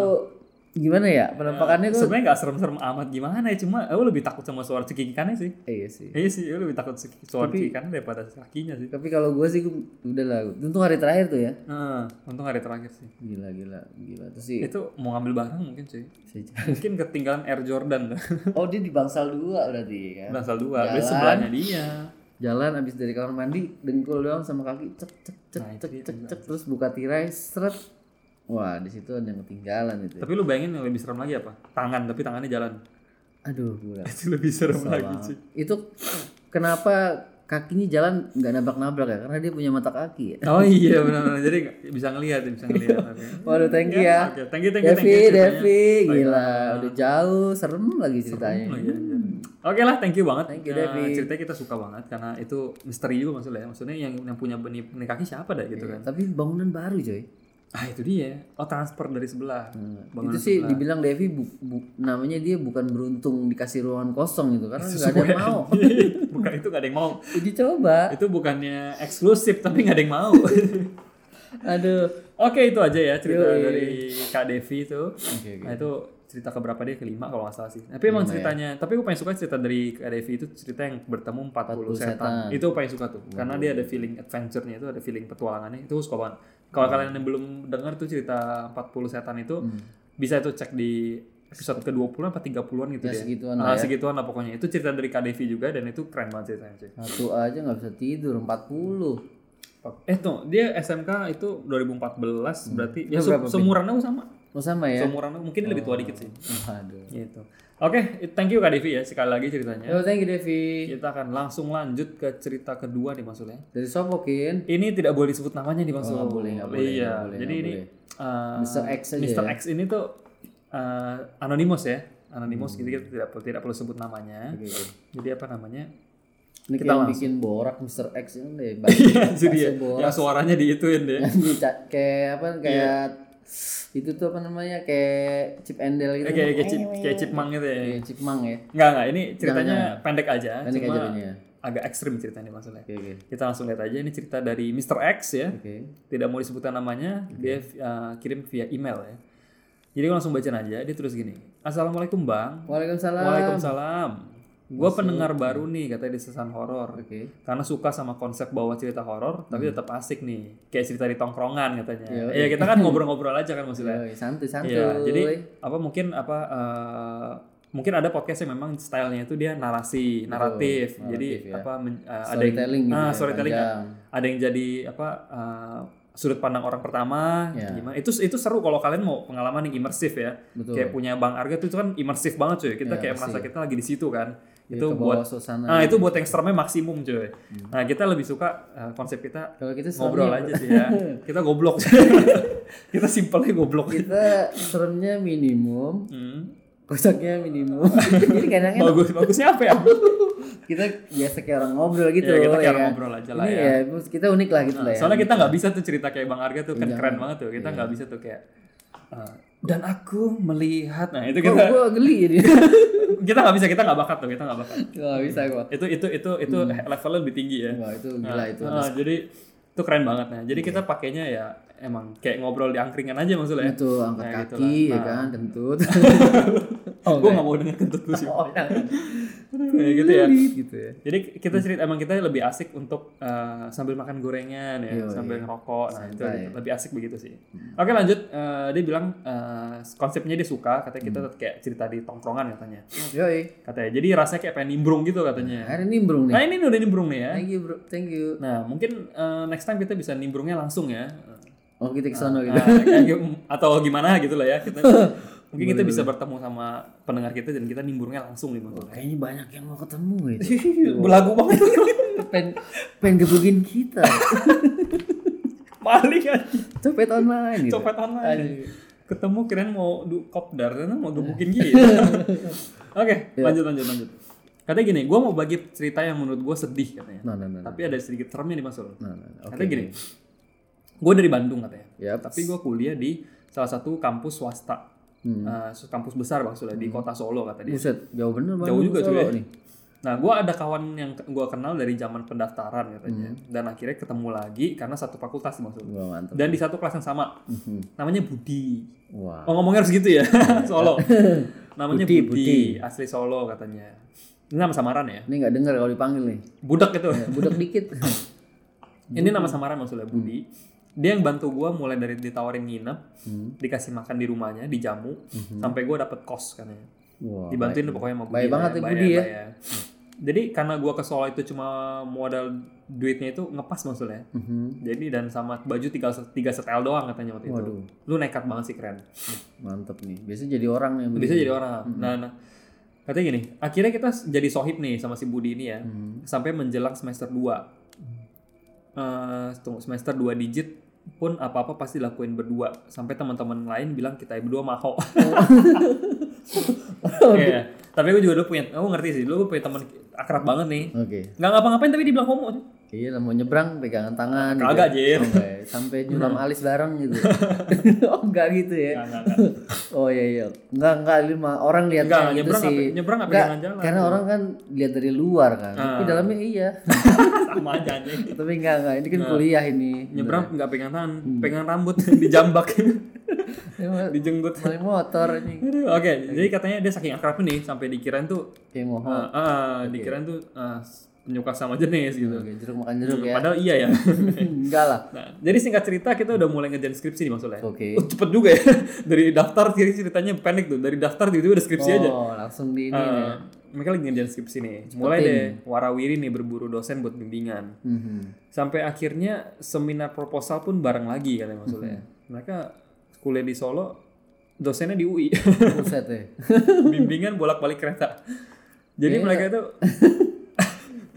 gimana ya? Penampakannya kok Sebenarnya gak serem-serem amat gimana ya. Cuma lo lebih takut sama suara cekikikannya sih. Eh, iya sih. Iya sih, lo lebih takut suara cekikikannya daripada kakinya sih. Tapi kalau gue sih gua- udah lah. Untung hari terakhir tuh ya. Nah, untung hari terakhir sih. Gila gila gila. Terus sih Itu mau ngambil barang mungkin sih. Mungkin ketinggalan Air Jordan. [laughs] Oh, dia di bangsal dua berarti kan. Bangsal dua, Jalan. sebelahnya dia. Jalan abis dari kamar mandi, dengkul doang sama kaki cek cek cek Nah, cek cek cek terus buka tirai seret. Wah, di situ ada yang ketinggalan itu. Tapi lu bayangin yang lebih serem lagi apa? Tangan, tapi tangannya jalan. Aduh, [laughs] gila. Itu lebih serem lagi sih. Itu kenapa kakinya jalan nggak nabrak-nabrak ya? Karena dia punya mata kaki ya. Oh iya benar-benar. Jadi bisa ngelihat, bisa ngelihat. [laughs] Waduh, thank you ya. Oke, thank you, thank you, thank Devi, you. ceritanya. Devi, Baik gila, udah jauh, serem lagi ceritanya. Oh, iya, iya. Oke lah, thank you banget. Thank you, Devi. ceritanya kita suka banget karena itu misteri juga maksudnya. Maksudnya yang yang punya benih, benih kaki siapa dah gitu kan? Tapi bangunan baru coy. Ah itu dia. Oh transfer dari sebelah. Bangunan itu sih sebelah. dibilang Devi bu, bu- namanya dia bukan beruntung dikasih ruangan kosong gitu karena nggak ada yang mau. [laughs] Bukan itu gak ada yang mau. Uji coba. Itu bukannya eksklusif tapi gak ada yang mau. [laughs] Aduh. Oke itu aja ya cerita Yoi. dari Kak Devi itu. Oke, oke. Nah itu cerita keberapa dia kelima kalau nggak salah sih. Tapi emang ceritanya, tapi aku paling suka cerita dari Kak Devi itu cerita yang bertemu 40, 40 setan. setan. Itu aku paling suka tuh. Karena dia ada feeling adventure-nya itu, ada feeling petualangannya. Itu suka banget. Kalau kalian yang belum dengar tuh cerita 40 setan itu bisa itu cek di episode ke-20 apa 30-an gitu Ya, deh. segituan Ah, lah ya. segituan lah pokoknya. Itu cerita dari Kak Devi juga dan itu keren banget ceritanya cuy. Satu aja nggak bisa tidur 40. Eh tuh, dia SMK itu 2014 berarti ya Itu se- seumuran aku sama. Oh sama ya? Seumuran aku mungkin dia lebih tua dikit sih. Waduh. Gitu. Oke, thank you Kak Devi ya sekali lagi ceritanya. Yo, thank you Devi. Kita akan langsung lanjut ke cerita kedua nih maksudnya. Dari Sopokin. Ini tidak boleh disebut namanya nih Bang Oh, boleh, nggak boleh, Iya, boleh, jadi ini boleh. uh, Mr. X aja Mr. ya? X ini tuh uh, anonymous ya. Anonymous jadi kita tidak perlu tidak perlu sebut namanya. Hmm. Oke. Jadi apa namanya? Ini Kita langsung. bikin borak Mr. X ini deh. [laughs] Iya, jadi ya. Yang suaranya diituin deh. [laughs] Yang kayak apa kayak itu tuh apa namanya kayak chip Dale gitu kayak kayak chip kayak chipmunk gitu ya. Kayak chipmunk ya Enggak enggak, ini ceritanya pendek aja, Pendek cuma aja agak ekstrim ceritanya maksudnya. oke oke Kita langsung lihat aja ini cerita dari Mr. X ya. oke Tidak mau disebutkan namanya, dia uh, kirim via email ya. Jadi gue langsung bacain aja, dia terus gini. Assalamualaikum Bang. Waalaikumsalam Waalaikumsalam. Gue pendengar baru nih katanya di sesan horor. oke Karena suka sama konsep bawa cerita horor, tapi tetap asik nih. Kayak cerita di tongkrongan katanya. Iya kita kan [laughs] ngobrol-ngobrol aja kan maksudnya. Yoi, santuy santuy Iya, jadi apa mungkin apa eh, mungkin ada podcast yang memang stylenya itu dia narasi, naratif. jadi naratif, ya. apa men- eh, ada yang gitu ah, ya, storytelling panjang. ada yang jadi apa eh, sudut pandang orang pertama Ya. gimana? Itu itu seru kalau kalian mau pengalaman yang imersif ya. Betul. kayak punya bang Arga tuh itu kan imersif banget cuy. Kita Ya, kayak merasa kita lagi di situ kan. Ya, itu buat suasana. Nah itu buat yang seremnya maksimum cuy. Nah kita lebih suka eh, konsep kita kalau kita ngobrol aja sih ya. [laughs] Kita goblok. [laughs] Kita simpelnya goblok. Kita seremnya minimum Hmm. Kocaknya minimum. [laughs] Jadi kadang bagus bagusnya apa ya? [laughs] Kita biasa kayak orang ngobrol gitu Ya, kita kayak ya. orang ngobrol aja lah Ini ya. ya kita unik lah gitu lah ya. Soalnya kita nggak bisa tuh cerita kayak bang Arga tuh kan Jangan. keren banget tuh. Kita nggak bisa tuh kayak uh, dan aku melihat. Nah itu kita gue geli jadi [laughs] kita nggak bisa kita nggak bakat tuh kita nggak bakat. Gak bisa gua. Itu itu itu itu levelnya lebih tinggi ya. Wah itu gila itu. Ah, jadi itu keren banget. Nah jadi kita pakainya ya emang kayak ngobrol di angkringan aja maksudnya itu angkat Nah, gitu kaki lah. ya kan kentut [laughs] oh, gue nggak mau denger kentut lu sih oh [laughs] Kayak gitu ya gitu ya Jadi kita cerita emang kita lebih asik untuk uh, sambil makan gorengan ya, Iya, sambil iya. ngerokok. Nah, itu. Hmm. lebih asik begitu sih. Oke, lanjut. Uh, dia bilang uh, konsepnya dia suka, katanya kita Hmm. kayak cerita di tongkrongan katanya. yoi Katanya. Jadi rasanya kayak pengen nimbrung gitu katanya. hari ini nimbrung nih Nah, ini udah nimbrung nih ya. thank you bro thank you Nah, mungkin uh, next time kita bisa nimbrungnya langsung ya. Oh kita ke sana gitu Nah, kayak gim- atau gimana gitu lah ya. Kita [laughs] mungkin kita bisa bertemu sama pendengar kita dan kita nimbrungnya langsung nih. Bang. kayaknya banyak yang mau ketemu gitu [laughs] Belagu banget. [laughs] pengen pengen gebukin kita Maling aja. copet online gitu copet online Aduh. ketemu kirain mau du kopdar ternyata mau gebukin gitu oke lanjut lanjut lanjut katanya gini gue mau bagi cerita yang menurut gue sedih katanya nah nah nah tapi ada sedikit seremnya nih mas nah, nah. oke katanya gini gue dari Bandung katanya Yap. tapi gue kuliah di salah satu kampus swasta Hmm. Eh, kampus besar maksudnya di kota Solo kata dia buset jauh bener jauh Bandung juga Solo cuy ya. nih Nah, gue ada kawan yang gue kenal dari zaman pendaftaran katanya, Hmm. dan akhirnya ketemu lagi karena satu fakultas maksudnya, wah mantap dan di satu kelas yang sama, Mhm. namanya Budi. wah Oh ngomongnya harus gitu ya, [laughs] Solo. [laughs] Namanya Budi, Budi, Budi. asli Solo katanya. Ini nama samaran ya? ini nggak dengar kalau dipanggil nih Budak itu. Ya, budak dikit [laughs] Ini nama samaran maksudnya Budi. Dia yang bantu gua mulai dari ditawarin nginep, Hmm. dikasih makan di rumahnya, dijamu, sampai gua dapet kos katanya. wah Dibantuin tuh pokoknya sama Budi. Baik lah, banget ya Budi ya. Jadi karena gua ke Solo itu cuma modal duitnya itu ngepas maksudnya. Mhm. Jadi dan sama baju tiga, tiga setel doang katanya waktu itu. Waduh. Lu nekat banget sih keren. mantep nih biasanya jadi orang yang bisa jadi orang. Nah, nah, katanya gini, akhirnya kita jadi sohib nih sama si Budi ini ya, sampai menjelang semester 2 Eh, tunggu semester 2 digit pun apa-apa pasti lakuin berdua sampai teman-teman lain bilang kita berdua maho. [laughs] Iya. Tapi gue juga dulu punya, aku ngerti sih, dulu gue punya teman akrab banget nih. oke Nggak ngapa-ngapain tapi dibilang homo. Iya lah mau nyebrang pegangan tangan gitu Kagak, ya. Jir. Sampai nyulam [laughs] alis bareng gitu [laughs] oh enggak gitu ya Nggak, nggak, nggak. oh iya iya enggak enggak lima orang lihatnya Enggak, gitu nyebrang sih nggak- nyebrang nggak Enggak, pegangan jalan. karena orang kan lihat dari luar kan tapi Ah. dalamnya iya [laughs] Sama aja anjing. tapi enggak enggak ini kan kuliah ini Nyebrang nggak pegang tangan, Hmm. pegang rambut, dijambak, dijenggut. maling motor ini Oke, jadi katanya dia saking akrab nih sampai dikirain tuh kayak mau ah, ah, dikirain tuh ah, penyuka sama jenis gitu. Oke, jeruk makan jeruk ya Padahal iya ya. [laughs] enggak lah Nah, jadi singkat cerita kita udah mulai ngerjain skripsi nih maksudnya. Oke. Oh, cepet juga ya. [laughs] Dari daftar jadi ceritanya panik tuh. Dari daftar tiba-tiba udah skripsi aja. oh langsung di ini Ah, ya. mereka lagi ngerjain skripsi nih. Mulai deh warawiri nih berburu dosen buat bimbingan. Mhm. Sampai akhirnya seminar proposal pun bareng lagi katanya maksudnya. Mereka kuliah di Solo, dosennya di UI. buset ya [laughs] bimbingan bolak-balik kereta. Jadi mereka itu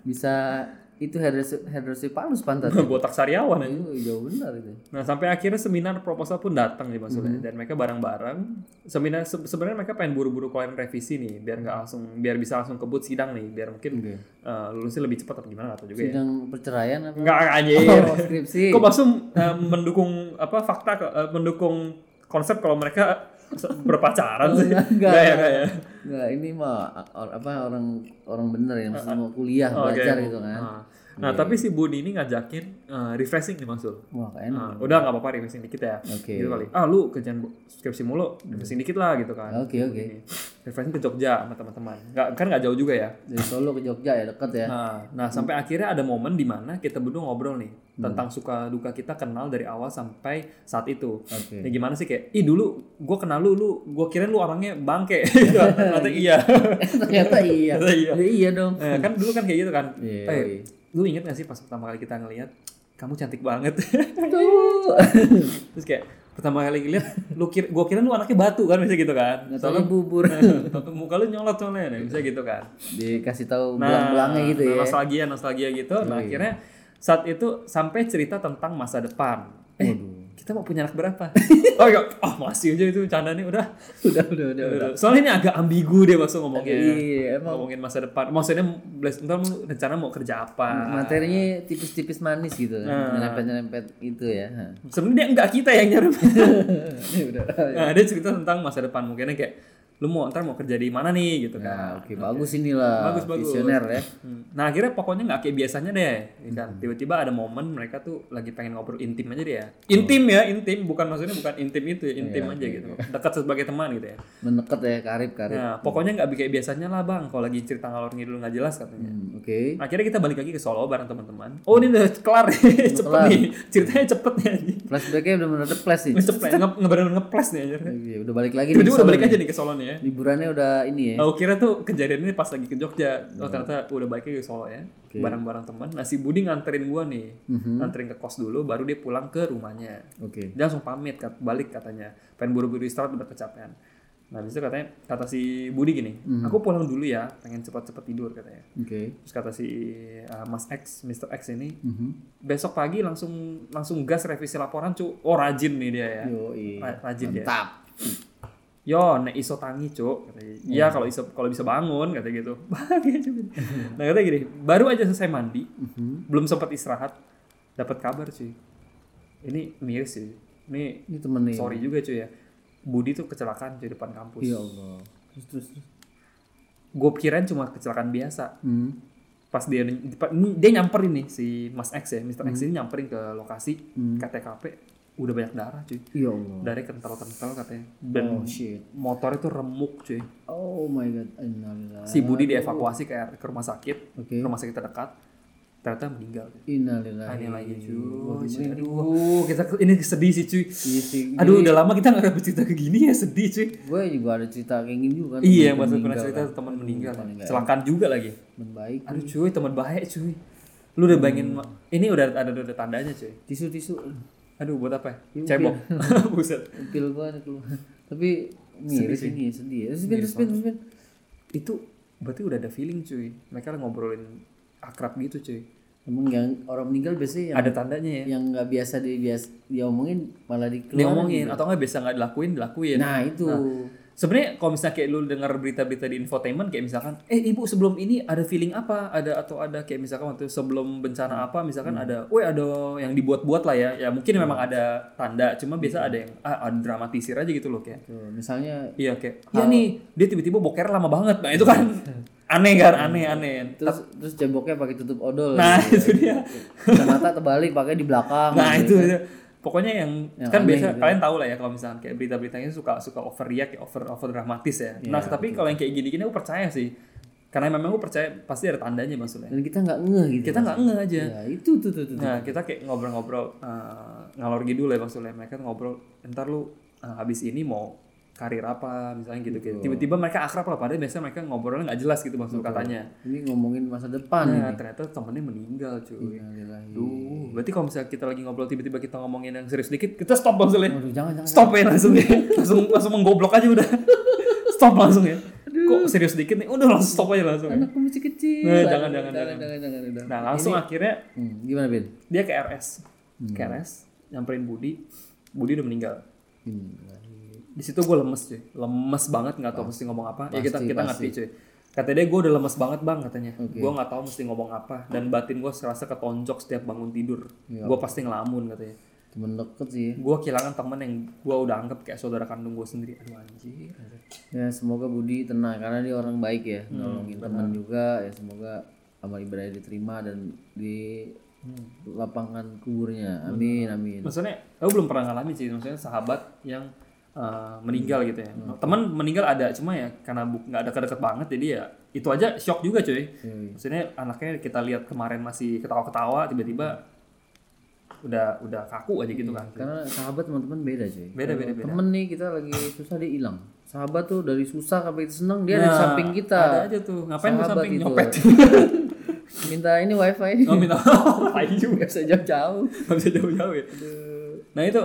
bisa itu hairdresser hairdresser palus pantat [laughs] botak sariawan ya. jauh benar itu Nah sampai akhirnya seminar proposal pun datang nih maksudnya Hmm. dan mereka bareng-bareng seminar se- sebenarnya mereka pengen buru-buru keluarin revisi nih biar nggak langsung biar bisa langsung kebut sidang nih biar mungkin Oke. eh, lulusnya lebih cepat atau gimana atau juga ya. sidang perceraian apa Enggak aja. oh skripsi Kok langsung eh, mendukung apa fakta eh, mendukung konsep kalau mereka [laughs] berpacaran sih. enggak, Enggak ya, enggak ya. Enggak, ini mah apa orang orang bener yang maksudnya mau kuliah Oke. belajar gitu kan. Ah. Nah, tapi si Budi ini ngajakin eh, refreshing nih Masul. Wah, keren. Nah, udah nggak apa-apa refreshing dikit ya. Oke. Gitu kali. Ah, lu kerjaan skripsi mulu, refreshing dikit lah gitu kan. Oke, oke. Ini. Refreshing ke Jogja sama teman-teman. Nggak, kan nggak jauh juga ya. Dari Solo ke Jogja ya dekat ya. Nah, nah sampai akhirnya ada momen di mana kita berdua ngobrol nih tentang suka duka kita kenal dari awal sampai saat itu. Oke. Ya gimana sih kayak, ih dulu gue kenal lu, lu gue kirain lu orangnya bangke. [laughs] [laughs] Ternyata iya. Ternyata iya. Ternyata iya. Ya, iya dong. Eh, kan dulu kan kayak gitu kan. Iya, Eh, iya. Lu inget gak sih pas pertama kali kita ngeliat kamu cantik banget. Tuh. [laughs] Terus kayak pertama kali ngeliat lu kira gua kira lu anaknya batu kan bisa gitu kan. Taunya bubur. [laughs] Soalnya muka lu nyolot soalnya bisa gitu kan. Dikasih tahu Nah, belang-belangnya gitu nah, ya. nostalgia nostalgia gitu. Nah, akhirnya saat itu sampai cerita tentang masa depan. Eh, kita mau punya anak berapa? [laughs] oh iya, oh masih aja itu canda nih udah. Udah, udah, udah. udah. Soalnya ini agak ambigu deh maksud ngomongnya. Iya, emang Ngomongin masa depan. Maksudnya ntar lu rencana mau kerja apa? materinya tipis-tipis manis gitu. Nah. Nyerempet-nyerempet itu ya. Sebenarnya enggak kita yang nyari. [laughs] Ya udah. nah, dia cerita tentang masa depan. Mungkinnya kayak lu mau ntar mau kerja di mana nih gitu Nah, kan. oke, bagus inilah. Bagus, bagus. Visioner ya. Hmm. Nah akhirnya pokoknya nggak kayak biasanya deh, ya kan? Tiba-tiba ada momen mereka tuh lagi pengen ngobrol intim aja dia. Intim ya, intim, bukan maksudnya bukan intim itu, ya, intim aja gitu. Dekat sebagai teman gitu ya. Mendekat ya, karib-karib. Nah pokoknya nggak kayak biasanya lah bang, kalau lagi cerita ngalor ngidul nggak jelas katanya. Hmm, Oke. Akhirnya kita balik lagi ke Solo bareng teman-teman. Oh ini udah kelar nih, [laughs] cepet kelar. nih, ceritanya cepet nih anjing. Flashbacknya udah bener flash nih. Cepet, nge ngebener nih. Iya, udah balik lagi Tiba-tiba udah balik aja nih ke Solo nih ya. Liburannya udah ini ya. Aku kira tuh kejadian ini pas lagi ke Jogja. Oh ternyata udah lagi ke Solo ya. Bareng-bareng teman. Nah si Budi nganterin gua nih. Nganterin ke kos dulu baru dia pulang ke rumahnya. Oke. Dia langsung pamit kat- balik katanya. Pengen buru-buru istirahat udah kecapean. Nah di situ katanya kata si Budi gini, aku pulang dulu ya, pengen cepat-cepat tidur katanya. Oke. Terus kata si uh, Mas X, Mr. X ini, Mhm. besok pagi langsung langsung gas revisi laporan cu. Oh rajin nih dia ya. Yoi. Ra- Rajin dia. Yo, nek iso tangi, Cuk. Katanya, Iya, kalau iso kalau bisa bangun, kata gitu. [laughs] Bahagia cuy. Nah, katanya gini, baru aja selesai mandi, belum sempat istirahat, dapat kabar, cuy. Ini miris sih. Ini Ini temen nih. sorry juga, cuy ya. Budi tuh kecelakaan cuy depan kampus. Ya Allah. Terus terus. terus. Gue kirain cuma kecelakaan biasa. Hmm. Pas dia ini- dia nyamperin nih si Mas X ya, Mr. X ini nyamperin ke lokasi ke TKP, udah banyak darah, cuy. Ya Allah. Darahnya kental-kental katanya. Dan Oh shit. motornya tuh remuk, cuy. Oh my god. Innalillahi. si Budi dievakuasi ke, ke rumah sakit Oke. rumah sakit terdekat ternyata meninggal Innalillahi. ini lagi cuy ini- aduh kita ini sedih sih cuy Iya sih. aduh udah lama kita nggak dapet cerita kayak gini ya sedih cuy Gue juga ada cerita kayak gini juga kan. iya maksud pernah cerita kan. teman meninggal kecelakaan juga lagi baik. aduh cuy teman baik cuy lu udah bayangin ma- ini udah ada udah tandanya cuy Tisu-tisu. Aduh buat apa Iya, ya? cebok [laughs] buset Pil ada keluar. Tapi miris ini sedih ya. Spin, spin, spin. itu berarti udah ada feeling cuy mereka ngobrolin akrab gitu cuy Emang yang orang meninggal biasanya yang ada tandanya ya yang nggak biasa di biasa diomongin malah dikeluarin. diomongin atau nggak biasa nggak dilakuin dilakuin Nah itu. Sebenarnya kalau misalnya kayak lu dengar berita-berita di infotainment kayak misalkan eh ibu sebelum ini ada feeling apa? Ada atau ada kayak misalkan waktu sebelum bencana apa misalkan ada weh ada yang dibuat-buat lah ya. Ya mungkin memang ada tanda cuma biasa ada yang ah ada dramatisir aja gitu loh kayak. Tuh, misalnya iya kayak ya nih dia tiba-tiba boker lama banget. Nah itu kan [laughs] aneh kan aneh aneh. Terus terus ceboknya pakai tutup odol. nah itu dia. Kacamata terbalik pakai di belakang. nah gitu. itu, itu. Pokoknya yang, Yang kan biasa gitu. kalian tahu lah ya kalau misalnya kayak berita-beritanya suka suka overreact over over dramatis ya nah tapi kalau yang kayak gini-gini aku percaya sih karena memang aku percaya pasti ada tandanya maksudnya Dan kita nggak ngeh gitu. kita nggak ngeh aja Ya itu tuh tuh tuh. nah kita kayak ngobrol-ngobrol eh, ngalor gitu ya maksudnya mereka ngobrol ntar lu eh, habis ini mau karir apa misalnya gitu gitu tiba-tiba mereka akrab lah padahal biasanya mereka ngobrolnya nggak jelas gitu maksud katanya Ini ngomongin masa depan nah ini. ternyata temennya meninggal cuy. Duh, berarti kalau misalnya kita lagi ngobrol tiba-tiba kita ngomongin yang serius dikit, kita stop maksudnya. Waduh jangan jangan. Stop ya langsung ya. [laughs] langsung langsung menggoblok aja udah. [laughs] stop langsung ya. Kok serius dikit nih? Udah langsung stop aja langsung. ya. Anakku masih kecil. Nah, jangan, jangan, jangan, jangan, jangan, udah. Nah, langsung akhirnya Hmm, gimana Ben? dia ke RS. Ke RS, nyamperin Budi. Budi udah meninggal. Di situ gue lemes cuy. Lemes banget nggak tahu mesti ngomong apa. ya kita Pasti, kita pasti. ngerti cuy. Kata dia gue udah lemes banget bang katanya. Gue nggak tahu mesti ngomong apa dan batin gue serasa ketonjok setiap bangun tidur. Iya. Gue pasti ngelamun katanya. temen deket sih gue kehilangan temen yang gue udah anggap kayak saudara kandung gue sendiri aduh anjir, anjir. ya semoga Budi tenang karena dia orang baik ya Hmm, nolongin teman juga ya semoga amal ibadah diterima dan di Hmm. lapangan kuburnya amin amin maksudnya aku belum pernah ngalamin sih maksudnya sahabat yang uh, meninggal gitu ya. Teman meninggal ada cuma ya karena nggak ada deket banget jadi ya itu aja shock juga cuy. Yoi. maksudnya anaknya kita lihat kemarin masih ketawa-ketawa tiba-tiba udah udah kaku aja gitu kan. karena sahabat teman-teman beda cuy. Beda, beda, beda. temen nih kita lagi susah dia hilang. Sahabat tuh dari susah sampai seneng dia Nah, ada di samping kita. ada aja tuh. Ngapain di samping? itu. nyopet. [laughs] Minta ini wifi. Oh minta [laughs] tai juga. Bisa jauh-jauh. Nggak bisa jauh-jauh ya? Nah itu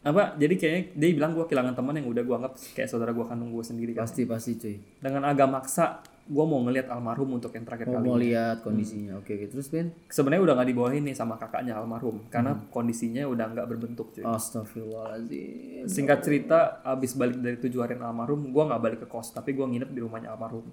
apa? Jadi kayaknya dia bilang gue kehilangan teman yang udah gue anggap kayak saudara gue kandung gue sendiri kan? Pasti pasti cuy. Dengan agak maksa gue mau ngelihat almarhum untuk yang terakhir mau kali mau lihat kondisinya. Oke oke. Terus Ben? Sebenarnya udah nggak dibolehin nih sama kakaknya almarhum karena kondisinya udah nggak berbentuk cuy. Astagfirullahaladzim singkat cerita abis balik dari tujuh harian almarhum gue nggak balik ke kos tapi gue nginep di rumahnya almarhum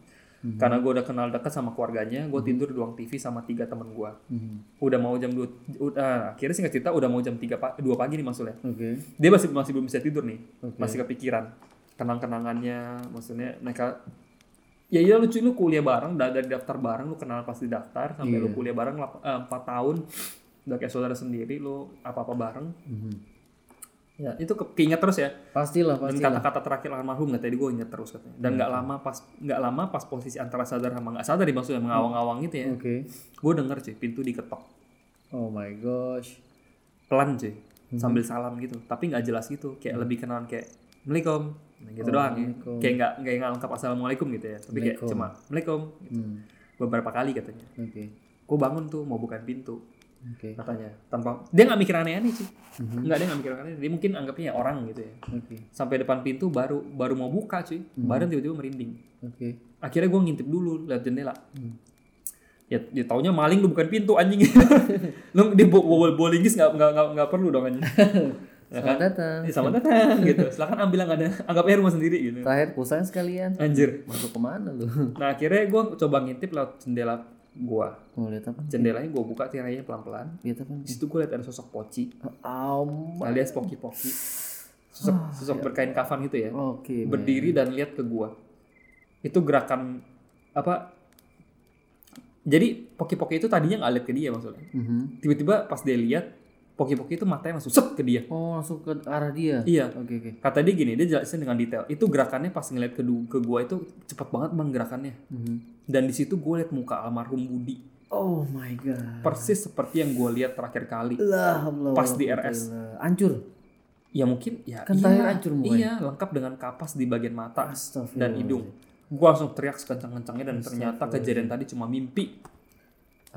karena gue udah kenal dekat sama keluarganya gue tidur di ruang TV sama tiga temen gue Mhm. udah mau jam dua udah akhirnya singkat cerita udah mau jam tiga pa, dua pagi nih maksudnya oke. Dia masih masih belum bisa tidur nih. Masih kepikiran kenang-kenangannya maksudnya mereka ya iya lucu lu kuliah bareng da- dari daftar bareng lu kenal pasti daftar sampai lu kuliah bareng eh, empat tahun udah kayak saudara sendiri lu apa apa bareng. Mhm. Ya itu ke- keinget terus ya. Pastilah dan pasti kata-kata terakhir almarhum nggak tadi gue inget terus katanya. Dan nggak lama pas nggak lama pas posisi antara sadar sama nggak sadar nih maksudnya mengawang-awang gitu ya oke. gue denger cuy pintu diketok. Oh my gosh. Pelan cuy sambil salam gitu. Tapi nggak jelas gitu kayak lebih kenalan kayak assalamualaikum Nah, gitu doang ya. kayak nggak nggak nggak lengkap assalamualaikum gitu ya. Tapi kayak cuma assalamualaikum gitu. Hmm. beberapa kali katanya. Oke. Gue bangun tuh mau bukain pintu oke. Katanya tanpa dia nggak mikir aneh-aneh sih nggak dia nggak mikir aneh dia mungkin anggapnya ya orang gitu ya. Oke. Sampai depan pintu baru baru mau buka cuy badan tiba-tiba merinding. Oke. Akhirnya gue ngintip dulu lihat jendela. Ya dia taunya maling lu bukan pintu anjing. [laughs] Lu dia bawa bawa linggis nggak nggak nggak perlu dong anjing. [laughs] Ya selamat kan? datang. Eh, selamat datang gitu. Silakan ambil yang ada anggapnya rumah sendiri gitu. Terakhir pulsanya sekalian. Anjir. Masuk ke mana lu? Nah akhirnya gue coba ngintip lewat jendela gua. Mau lihat apa? Jendelanya gue buka tirainya pelan-pelan. Lihat apa? Di situ gue lihat ada sosok poci. Aum. alias poki-poki. Sosok sosok berkain kafan gitu ya. Oke berdiri dan lihat ke gua. Itu gerakan apa jadi poki-poki itu tadinya nggak lihat ke dia maksudnya. Mhm. tiba-tiba pas dia lihat poki-poki itu matanya langsung sep ke dia. Oh langsung ke arah dia? Iya. Oke oke. Kata dia gini dia jelasin dengan detail. Itu gerakannya pas ngeliat ke, ke gua itu cepet banget bang gerakannya. Mhm. dan di situ gue liat muka almarhum Budi. Oh my god. Persis seperti yang gue lihat terakhir kali. Lah Pas di RS. hancur? Ya mungkin ya Kan iya, hancur mukanya. iya lengkap dengan kapas di bagian mata dan hidung. Gue langsung teriak sekencang-kencangnya dan ternyata kejadian tadi cuma mimpi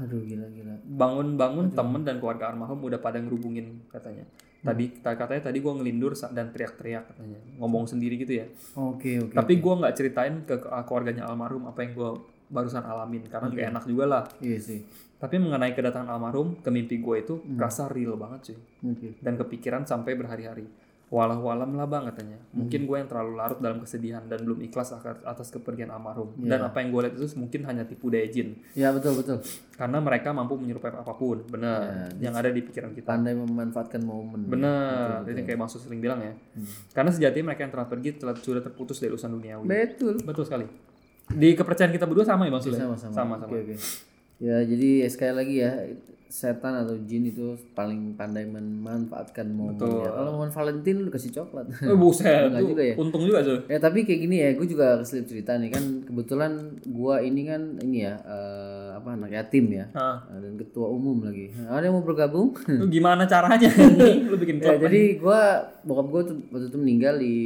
aduh gila gila. Bangun-bangun temen dan keluarga almarhum udah pada ngerubungin katanya. Tadi ta- katanya tadi gue ngelindur dan teriak-teriak katanya. Ngomong sendiri gitu ya. Oke oke tapi gue nggak ceritain ke ke keluarganya almarhum apa yang gue barusan alamin karena nggak enak juga lah. Iya sih. Tapi mengenai kedatangan almarhum ke mimpi gue itu kerasa real banget sih oke. Dan kepikiran sampai berhari-hari walau walam lah bang katanya. Mungkin gue yang terlalu larut dalam kesedihan dan belum ikhlas atas kepergian almarhum. Dan apa yang gue lihat itu mungkin hanya tipu daya jin. Ya betul betul. Karena mereka mampu menyerupai apa pun. Benar. Yang ada di pikiran kita. pandai memanfaatkan momen benar. Ini kayak maksud sering bilang ya. Karena sejatinya mereka yang telah pergi telah sudah terputus dari urusan duniawi. Betul. Betul sekali. Di kepercayaan kita berdua sama ya maksudnya sama-sama sama sama. Oke oke ya jadi sekali lagi ya setan atau jin itu paling pandai memanfaatkan momen ya. kalau momen Valentine lu kasih coklat. Eh, buset Enggak juga ya? untung juga tuh ya tapi kayak gini ya gue juga keselip cerita nih kan kebetulan gua ini kan ini ya eh, apa anak yatim ya. Nah, dan ketua umum lagi. Ada yang mau bergabung? Lu gimana caranya [laughs] lu bikin ya jadi gua bokap gua tuh waktu itu meninggal di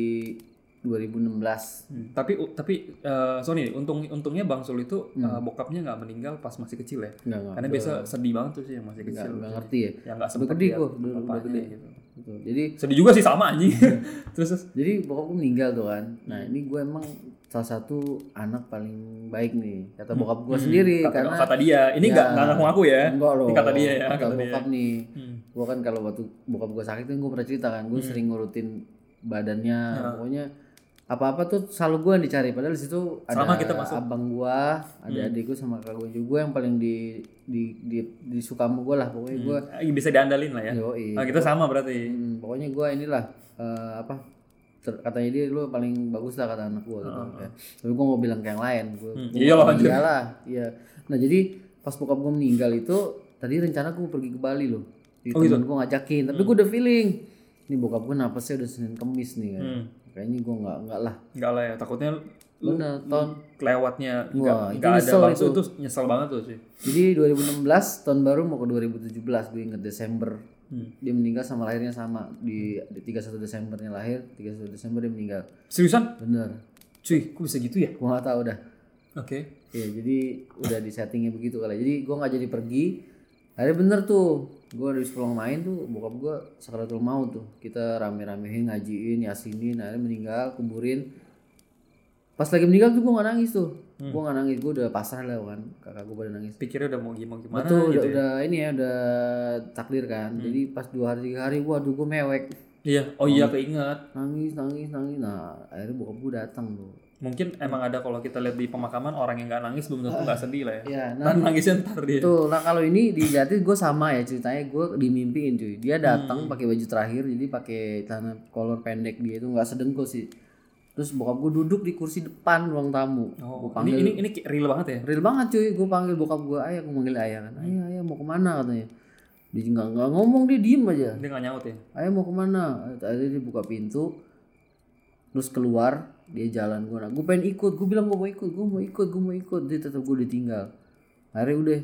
2016 Hmm, tapi tapi eh, Sony untung untungnya Bang Sul itu eh, bokapnya nggak meninggal pas masih kecil ya Enggak, enggak. karena biasa sedih banget tuh sih yang masih Enggak, kecil enggak ngerti ya. yang nggak Udah sempet gede gua, udah, gede. gitu Gitu. Jadi sedih juga sih sama anjing [laughs] terus terus jadi bokap gue meninggal tuh kan. Nah, ini gue emang salah satu anak paling baik nih. Kata bokap gue sendiri kata, karena kata dia ini nggak nggak ngaku ngaku ya enggak loh. ini kata dia ya Kata, kata dia bokap nih. Hmm. Gue kan kalau waktu bokap gue sakit kan gue pernah cerita kan, gue sering ngurutin badannya. Pokoknya apa-apa tuh selalu gue yang dicari padahal di situ ada Selama kita masuk. Hmm. abang gua ada adikku sama kakak gue juga yang paling di di di, sama gue lah pokoknya gue Ah, bisa diandalin lah ya yoi Ah, kita sama berarti Hmm, pokoknya gue inilah eh, apa ter- katanya dia lu paling bagus lah kata anak gue gitu. Ya. Tapi gue mau bilang ke yang lain. Gue Hmm, anjir. iyalah, iya. Nah jadi pas bokap gue meninggal itu tadi rencana gue pergi ke Bali loh. Di Oh, gitu? temen gue ngajakin, tapi gue udah feeling. Ini bokap gue napasnya udah Senin Kemis nih kan. Hmm. Kayaknya gue nggak nggak lah. enggak lah ya takutnya lu tahun kelewatnya itu enggak ada bangsu itu. itu nyesel banget tuh sih Jadi 2016 tahun baru mau ke 2017 gue inget Desember. Hmm. Dia meninggal sama lahirnya sama di, di 31 Desembernya lahir, 31 Desember dia meninggal. seriusan Bener. cuy kok bisa gitu ya Gue nggak tahu dah. oke Iya jadi udah di settingnya begitu kali. Jadi gue nggak jadi pergi. Akhirnya bener tuh. Gue dari pulang main tuh bokap gue sakratul maut tuh. Kita rame-ramein ngajiin, yasinin. Akhirnya meninggal, kuburin. Pas lagi meninggal tuh gue nggak nangis tuh. Gue nggak nangis. Gue udah pasrah lah kan. Kakak gue pada nangis. pikirnya udah mau gimana gimana Betul udah, gitu ya udah ini ya udah takdir kan. Jadi pas dua hari tiga hari, waduh gue mewek. iya oh iya keinget Nangis, nangis, nangis. Nah akhirnya bokap gue datang tuh. Mungkin emang ada kalau kita lihat di pemakaman orang yang nggak nangis belum tentu nggak sedih lah ya Iya, nah nah, [laughs] nangisnya ntar dia Tuh, nah kalau ini dilihatin gue sama ya ceritanya gue dimimpiin cuy. Dia datang pakai baju terakhir jadi pakai celana kolor pendek dia itu nggak sedengkul sih. Terus bokap gue duduk di kursi depan ruang tamu. oh, ini panggil ini ini kayak real banget ya real banget cuy. Gue panggil bokap gue ayah, gue manggil ayah kan. Ayah, ayah mau ke mana katanya. Dia nggak nggak ngomong dia diem aja. dia nggak nyaut ya Ayah mau ke mana? Tadi dia buka pintu, terus keluar dia jalan gue. Nah, gue pengen ikut. Gue bilang gue mau ikut, gue mau ikut, gue mau ikut. Dia tetap gue ditinggal. Akhirnya udah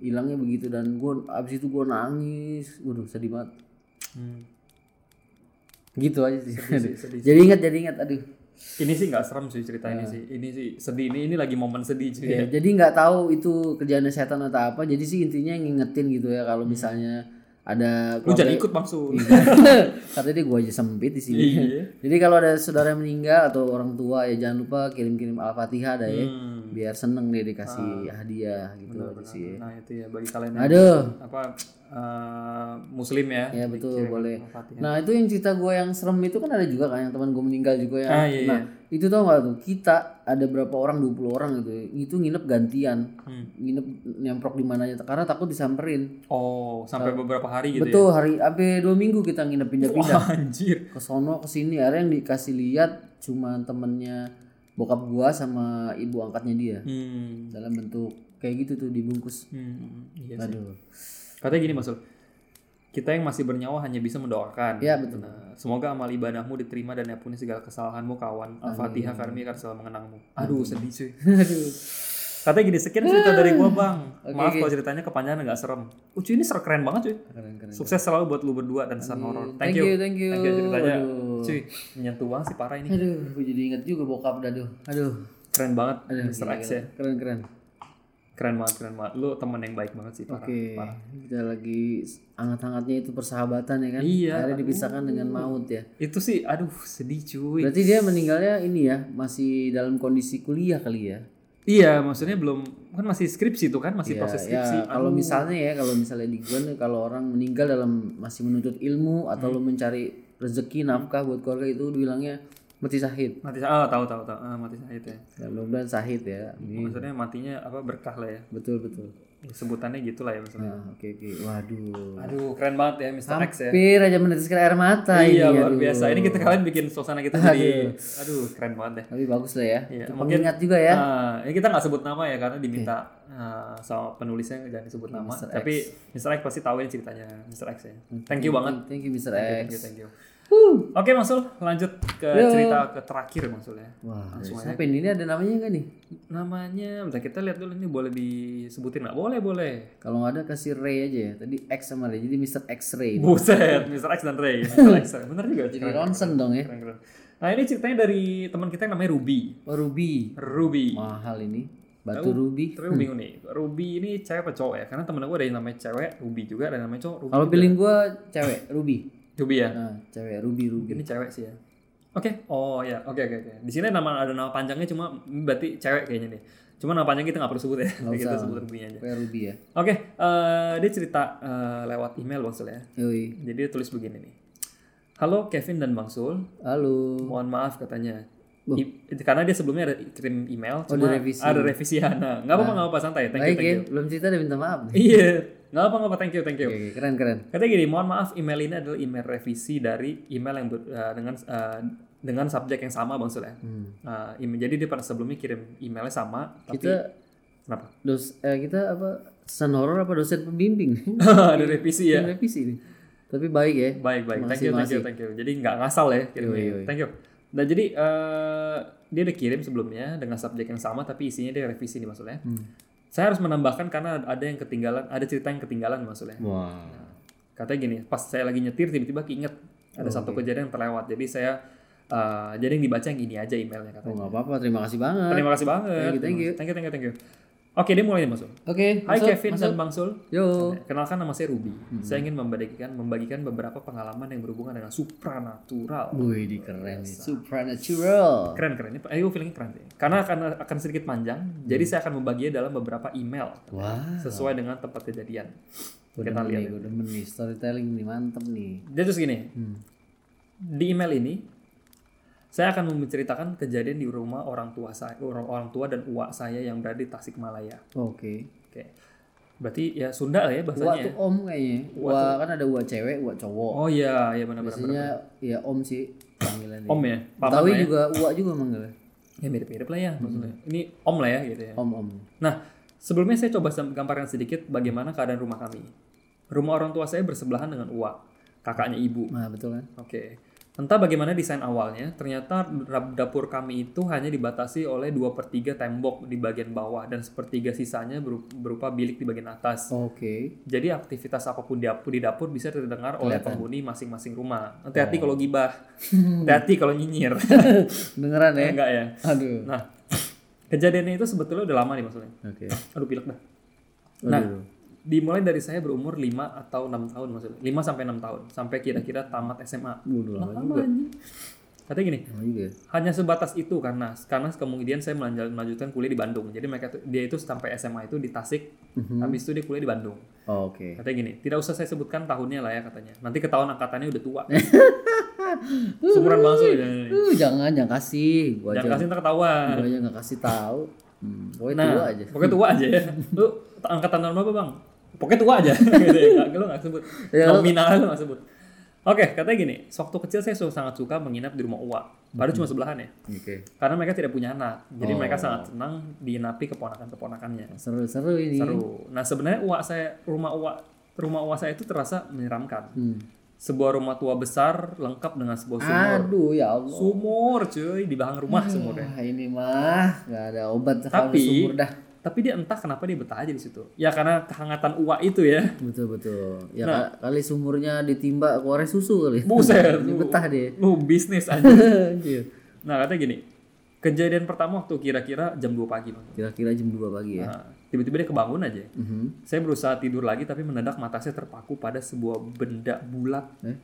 hilangnya begitu dan gue abis itu gue nangis. Waduh sedih banget. Hmm. Gitu aja sih. Sedih, [laughs] sedih. jadi ingat, jadi ingat. Aduh. ini sih nggak serem sih cerita ini sih ini sih sedih ini ini lagi momen sedih cuy Ya, jadi nggak tahu itu kerjaan setan atau apa. Jadi sih intinya ngingetin gitu ya kalau misalnya ada lu jangan ikut bangsu Katanya [laughs] dia gua aja sempit di sini. Iya. Jadi kalau ada saudara yang meninggal atau orang tua ya jangan lupa kirim-kirim al-fatihah dah ya. Hmm. Biar seneng deh dikasih hadiah gitu aja sih. nah itu ya bagi kalian Aduh. apa eh, muslim ya Ya betul dikirim boleh. Al-Fatihah. Nah itu yang cerita gue yang serem itu kan ada juga kan yang teman gue meninggal juga ya. Ah, iya, nah itu tau gak tuh kita ada berapa orang 20 orang gitu ya, itu nginep gantian. Hmm. Nginep nyamprok di mananya karena takut disamperin. oh sampai beberapa hari gitu Betul hari sampai dua minggu kita nginep ya pindah-pindah. Wah, anjir ke sono ke sini akhirnya yang dikasih lihat cuma temennya bokap gua sama ibu angkatnya dia hmm. dalam bentuk kayak gitu tuh dibungkus Hmm, iya sih. Katanya gini Mas kita yang masih bernyawa hanya bisa mendoakan. ya betul Nah, semoga amal ibadahmu diterima dan ampuni segala kesalahanmu kawan. Al-Fatihah kami akan selalu mengenangmu. Aduh sedih cuy. [laughs] aduh Katanya gini, sekian cerita dari gua bang. Oke, Maaf oke. kalau ceritanya kepanjangan nggak serem. Uh, cuy ini ser keren banget cuy. keren keren Sukses selalu buat lu berdua dan Sun Horror. thank you thank you, Thank you ceritanya. aduh Cuy, menyentuh banget sih parah ini. aduh gue jadi ingat juga bokap dah aduh aduh Keren banget aduh Mr. X ya. keren keren Keren banget, keren banget. Lu temen yang baik banget sih parah. oke parah. kita lagi hangat-hangatnya itu persahabatan ya kan Iya, akhirnya dipisahkan dengan maut ya Itu sih, aduh sedih cuy. berarti dia meninggalnya ini ya masih dalam kondisi kuliah kali ya Iya, maksudnya belum kan masih skripsi tuh kan, masih Ya, proses ya, skripsi. kalau Aduh. misalnya ya, kalau misalnya di gue nih, kalau orang meninggal dalam masih menuntut ilmu atau Hmm. lo mencari rezeki nafkah buat keluarga itu bilangnya mati sahid. mati ah tahu tahu tahu ah, mati sahid ya. Ya, mudah-mudahan sahid ya. Ini Maksudnya matinya apa berkah lah ya. betul betul. Sebutannya gitu lah ya maksudnya. Nah, oke oke. Waduh. Aduh, keren banget ya Mr. X ya. Hampir aja meneteskan air mata Iya, ini. luar aduh. biasa. Ini kita kalian bikin suasana kita jadi aduh, keren banget deh. Tapi bagus lah ya. Iya, mungkin- pengingat juga ya. Ah, ini kita nggak sebut nama ya karena diminta ah, sama penulisnya jangan disebut nama. Mr. X. Tapi Mr. X pasti tahu ini ceritanya Mr. X ya. Thank you banget. Thank you Mr. Thank you, X. thank you. Oke, Masul, lanjut ke cerita ke terakhir Masul ya. Wah, Langsung siapa ini? Ini ada namanya nggak nih? Namanya, bentar kita lihat dulu ini boleh disebutin nggak? Boleh, boleh. Kalau nggak ada kasih Ray aja ya. Tadi X sama Ray. Jadi Mr. X-Ray. Buset, Mr. X dan Ray. Mr. X, bener juga. Jadi ronsen dong ya. keren, keren. Nah ini ceritanya dari teman kita yang namanya Ruby. Oh, Ruby. Ruby. Mahal ini. Batu Ruby. Tapi gue bingung nih, Ruby ini cewek apa cowok ya? Karena temen gue ada yang namanya cewek, Ruby juga, ada yang namanya cowok, Ruby. Kalau pilih gua cewek, Ruby. Ruby ya? Nah, cewek Ruby Ruby. Ini cewek sih ya. Oke, oh ya, oke oke oke. Di sini nama ada nama panjangnya cuma berarti cewek kayaknya nih. Cuma nama panjang kita nggak perlu sebut ya, [laughs] kita usah. sebut Ruby aja. Kayak Ruby ya. Oke, eh, dia cerita eh, lewat email Bang Sul ya. Yoi. Jadi dia tulis begini nih. Halo Kevin dan Bang Sul, Halo. mohon maaf katanya. I- karena dia sebelumnya ada kirim email, Oh, cuma direvisi. ada revisi ya. Nah, nggak apa-apa, nggak apa-apa santai. Thank you, thank you. belum cerita udah minta maaf. Iya, nggak apa apa, thank you, thank you. Oke, keren keren. Katanya gini, mohon maaf email ini adalah email revisi dari email yang ber- eh, dengan eh, dengan subjek yang sama bang Sule. Hmm. Email, jadi dia pada sebelumnya kirim emailnya sama, tapi Kita kenapa? dos eh, kita apa san horor apa dosen pembimbing? [laughs] ada revisi ya. Revisi nih. Tapi baik ya. Baik baik, thank you, thank you, thank you. Jadi nggak ngasal ya kirimnya. Thank you. Nah jadi eh, dia udah kirim sebelumnya dengan subjek yang sama, tapi isinya dia revisi nih maksudnya. Hmm. Saya harus menambahkan karena ada yang ketinggalan, ada cerita yang ketinggalan maksudnya. Wah. Katanya gini, pas saya lagi nyetir tiba-tiba keinget ada satu kejadian yang terlewat. Jadi saya eh, jadi yang dibaca yang ini aja emailnya Oh katanya. nggak apa-apa, terima kasih banget. Terima kasih banget. Thank you, thank you. Thank you, thank you, thank you. Oke, dia mulai masuk. Oke, Hai masuk, Kevin masuk. dan Bang Sul. Yo. Kenalkan nama saya Ruby. Saya ingin membagikan membagikan beberapa pengalaman yang berhubungan dengan supranatural. Wih, di keren nih. Supernatural. Keren keren ini. Ayo feelingnya keren deh. Karena akan akan sedikit panjang. Jadi saya akan membaginya dalam beberapa email Wah. sesuai dengan tempat kejadian. Gue Kita lihat. nih, gue demen nih. Storytelling nih, mantep nih. Jadi terus gini. Hmm. Di email ini saya akan menceritakan kejadian di rumah orang tua saya, orang, tua dan uak saya yang berada di Tasikmalaya. Oke. Oke. Berarti ya Sunda lah ya bahasanya. tuh om kayaknya. Wak kan ada wak cewek, wak cowok. Oh iya, iya benar-benar. Biasanya ya om sih panggilannya. Om ya, Betawi lah ya. juga wak juga manggilnya. Ya mirip-mirip lah ya maksudnya. Ini om lah ya gitu ya. Om om. Nah, sebelumnya saya coba gambarkan sedikit bagaimana keadaan rumah kami. Rumah orang tua saya bersebelahan dengan uak, kakaknya ibu. Nah betul kan? Oke. Entah bagaimana desain awalnya, ternyata dap- dapur kami itu hanya dibatasi oleh 2 per 3 tembok di bagian bawah dan sepertiga sisanya beru- berupa bilik di bagian atas. Oke. Jadi aktivitas apa pun di dapur, di dapur bisa terdengar oleh Kelihatan. penghuni masing-masing rumah. Hati-hati kalau gibah, [laughs] hati-hati kalau nyinyir. [laughs] Beneran ya? Enggak ya. Aduh. Nah, kejadiannya itu sebetulnya udah lama nih maksudnya. Oke. Aduh pilek dah. Nah, Aduh. Dimulai dari saya berumur 5 atau 6 tahun maksudnya. 5 sampai 6 tahun sampai kira-kira tamat SMA. Udah lama anjing. Katanya gini, Lama juga. ya? hanya sebatas itu karena karena kemudian saya melanjut- melanjutkan kuliah di Bandung. Jadi mereka dia itu sampai SMA itu di Tasik, Mhm. habis itu dia kuliah di Bandung. Oh, Oke. Katanya gini, tidak usah saya sebutkan tahunnya lah ya katanya. Nanti ketahuan angkatannya udah tua. [laughs] Sumuran bangsa ya. Uh, jangan jangan kasih. Gua Jangan aja. kasih ntar ketahuan. Gua aja nggak kasih tahu. Hmm, pokoknya Nah, tua aja. pokoknya tua aja ya. [laughs] Lu angkatan tahun berapa bang? Pokoknya tua aja. [laughs] gitu ya. Lu nggak sebut. Ya, Nominal lu nggak sebut. Oke, katanya gini. Waktu kecil saya sangat suka menginap di rumah Uwa. Padahal cuma sebelahan ya. Oke. Karena mereka tidak punya anak. Jadi Oh. mereka sangat senang diinapi keponakan-keponakannya. Seru-seru ini. Seru. Nah sebenarnya Uwa saya, rumah Uwa, rumah Uwa saya itu terasa menyeramkan. Hmm. Sebuah rumah tua besar lengkap dengan sebuah sumur. Aduh ya Allah. Sumur cuy, di belakang rumah sumurnya. Wah, ini mah nggak ada obat kalau Tapi- sumur dah. Tapi dia entah kenapa dia betah aja di situ. Ya karena kehangatan Uwa itu ya. Betul betul. Ya Nah. ka- kali sumurnya ditimba keluar susu kali. Buset, [laughs] lu, betah dia. lu bisnis [laughs] aja. Anjir. Nah katanya gini, kejadian pertama waktu kira-kira jam 2 pagi. Kira-kira jam 2 pagi ya. Nah, tiba-tiba dia kebangun aja. Mhm. Saya berusaha tidur lagi tapi mendadak mata saya terpaku pada sebuah benda bulat Eh?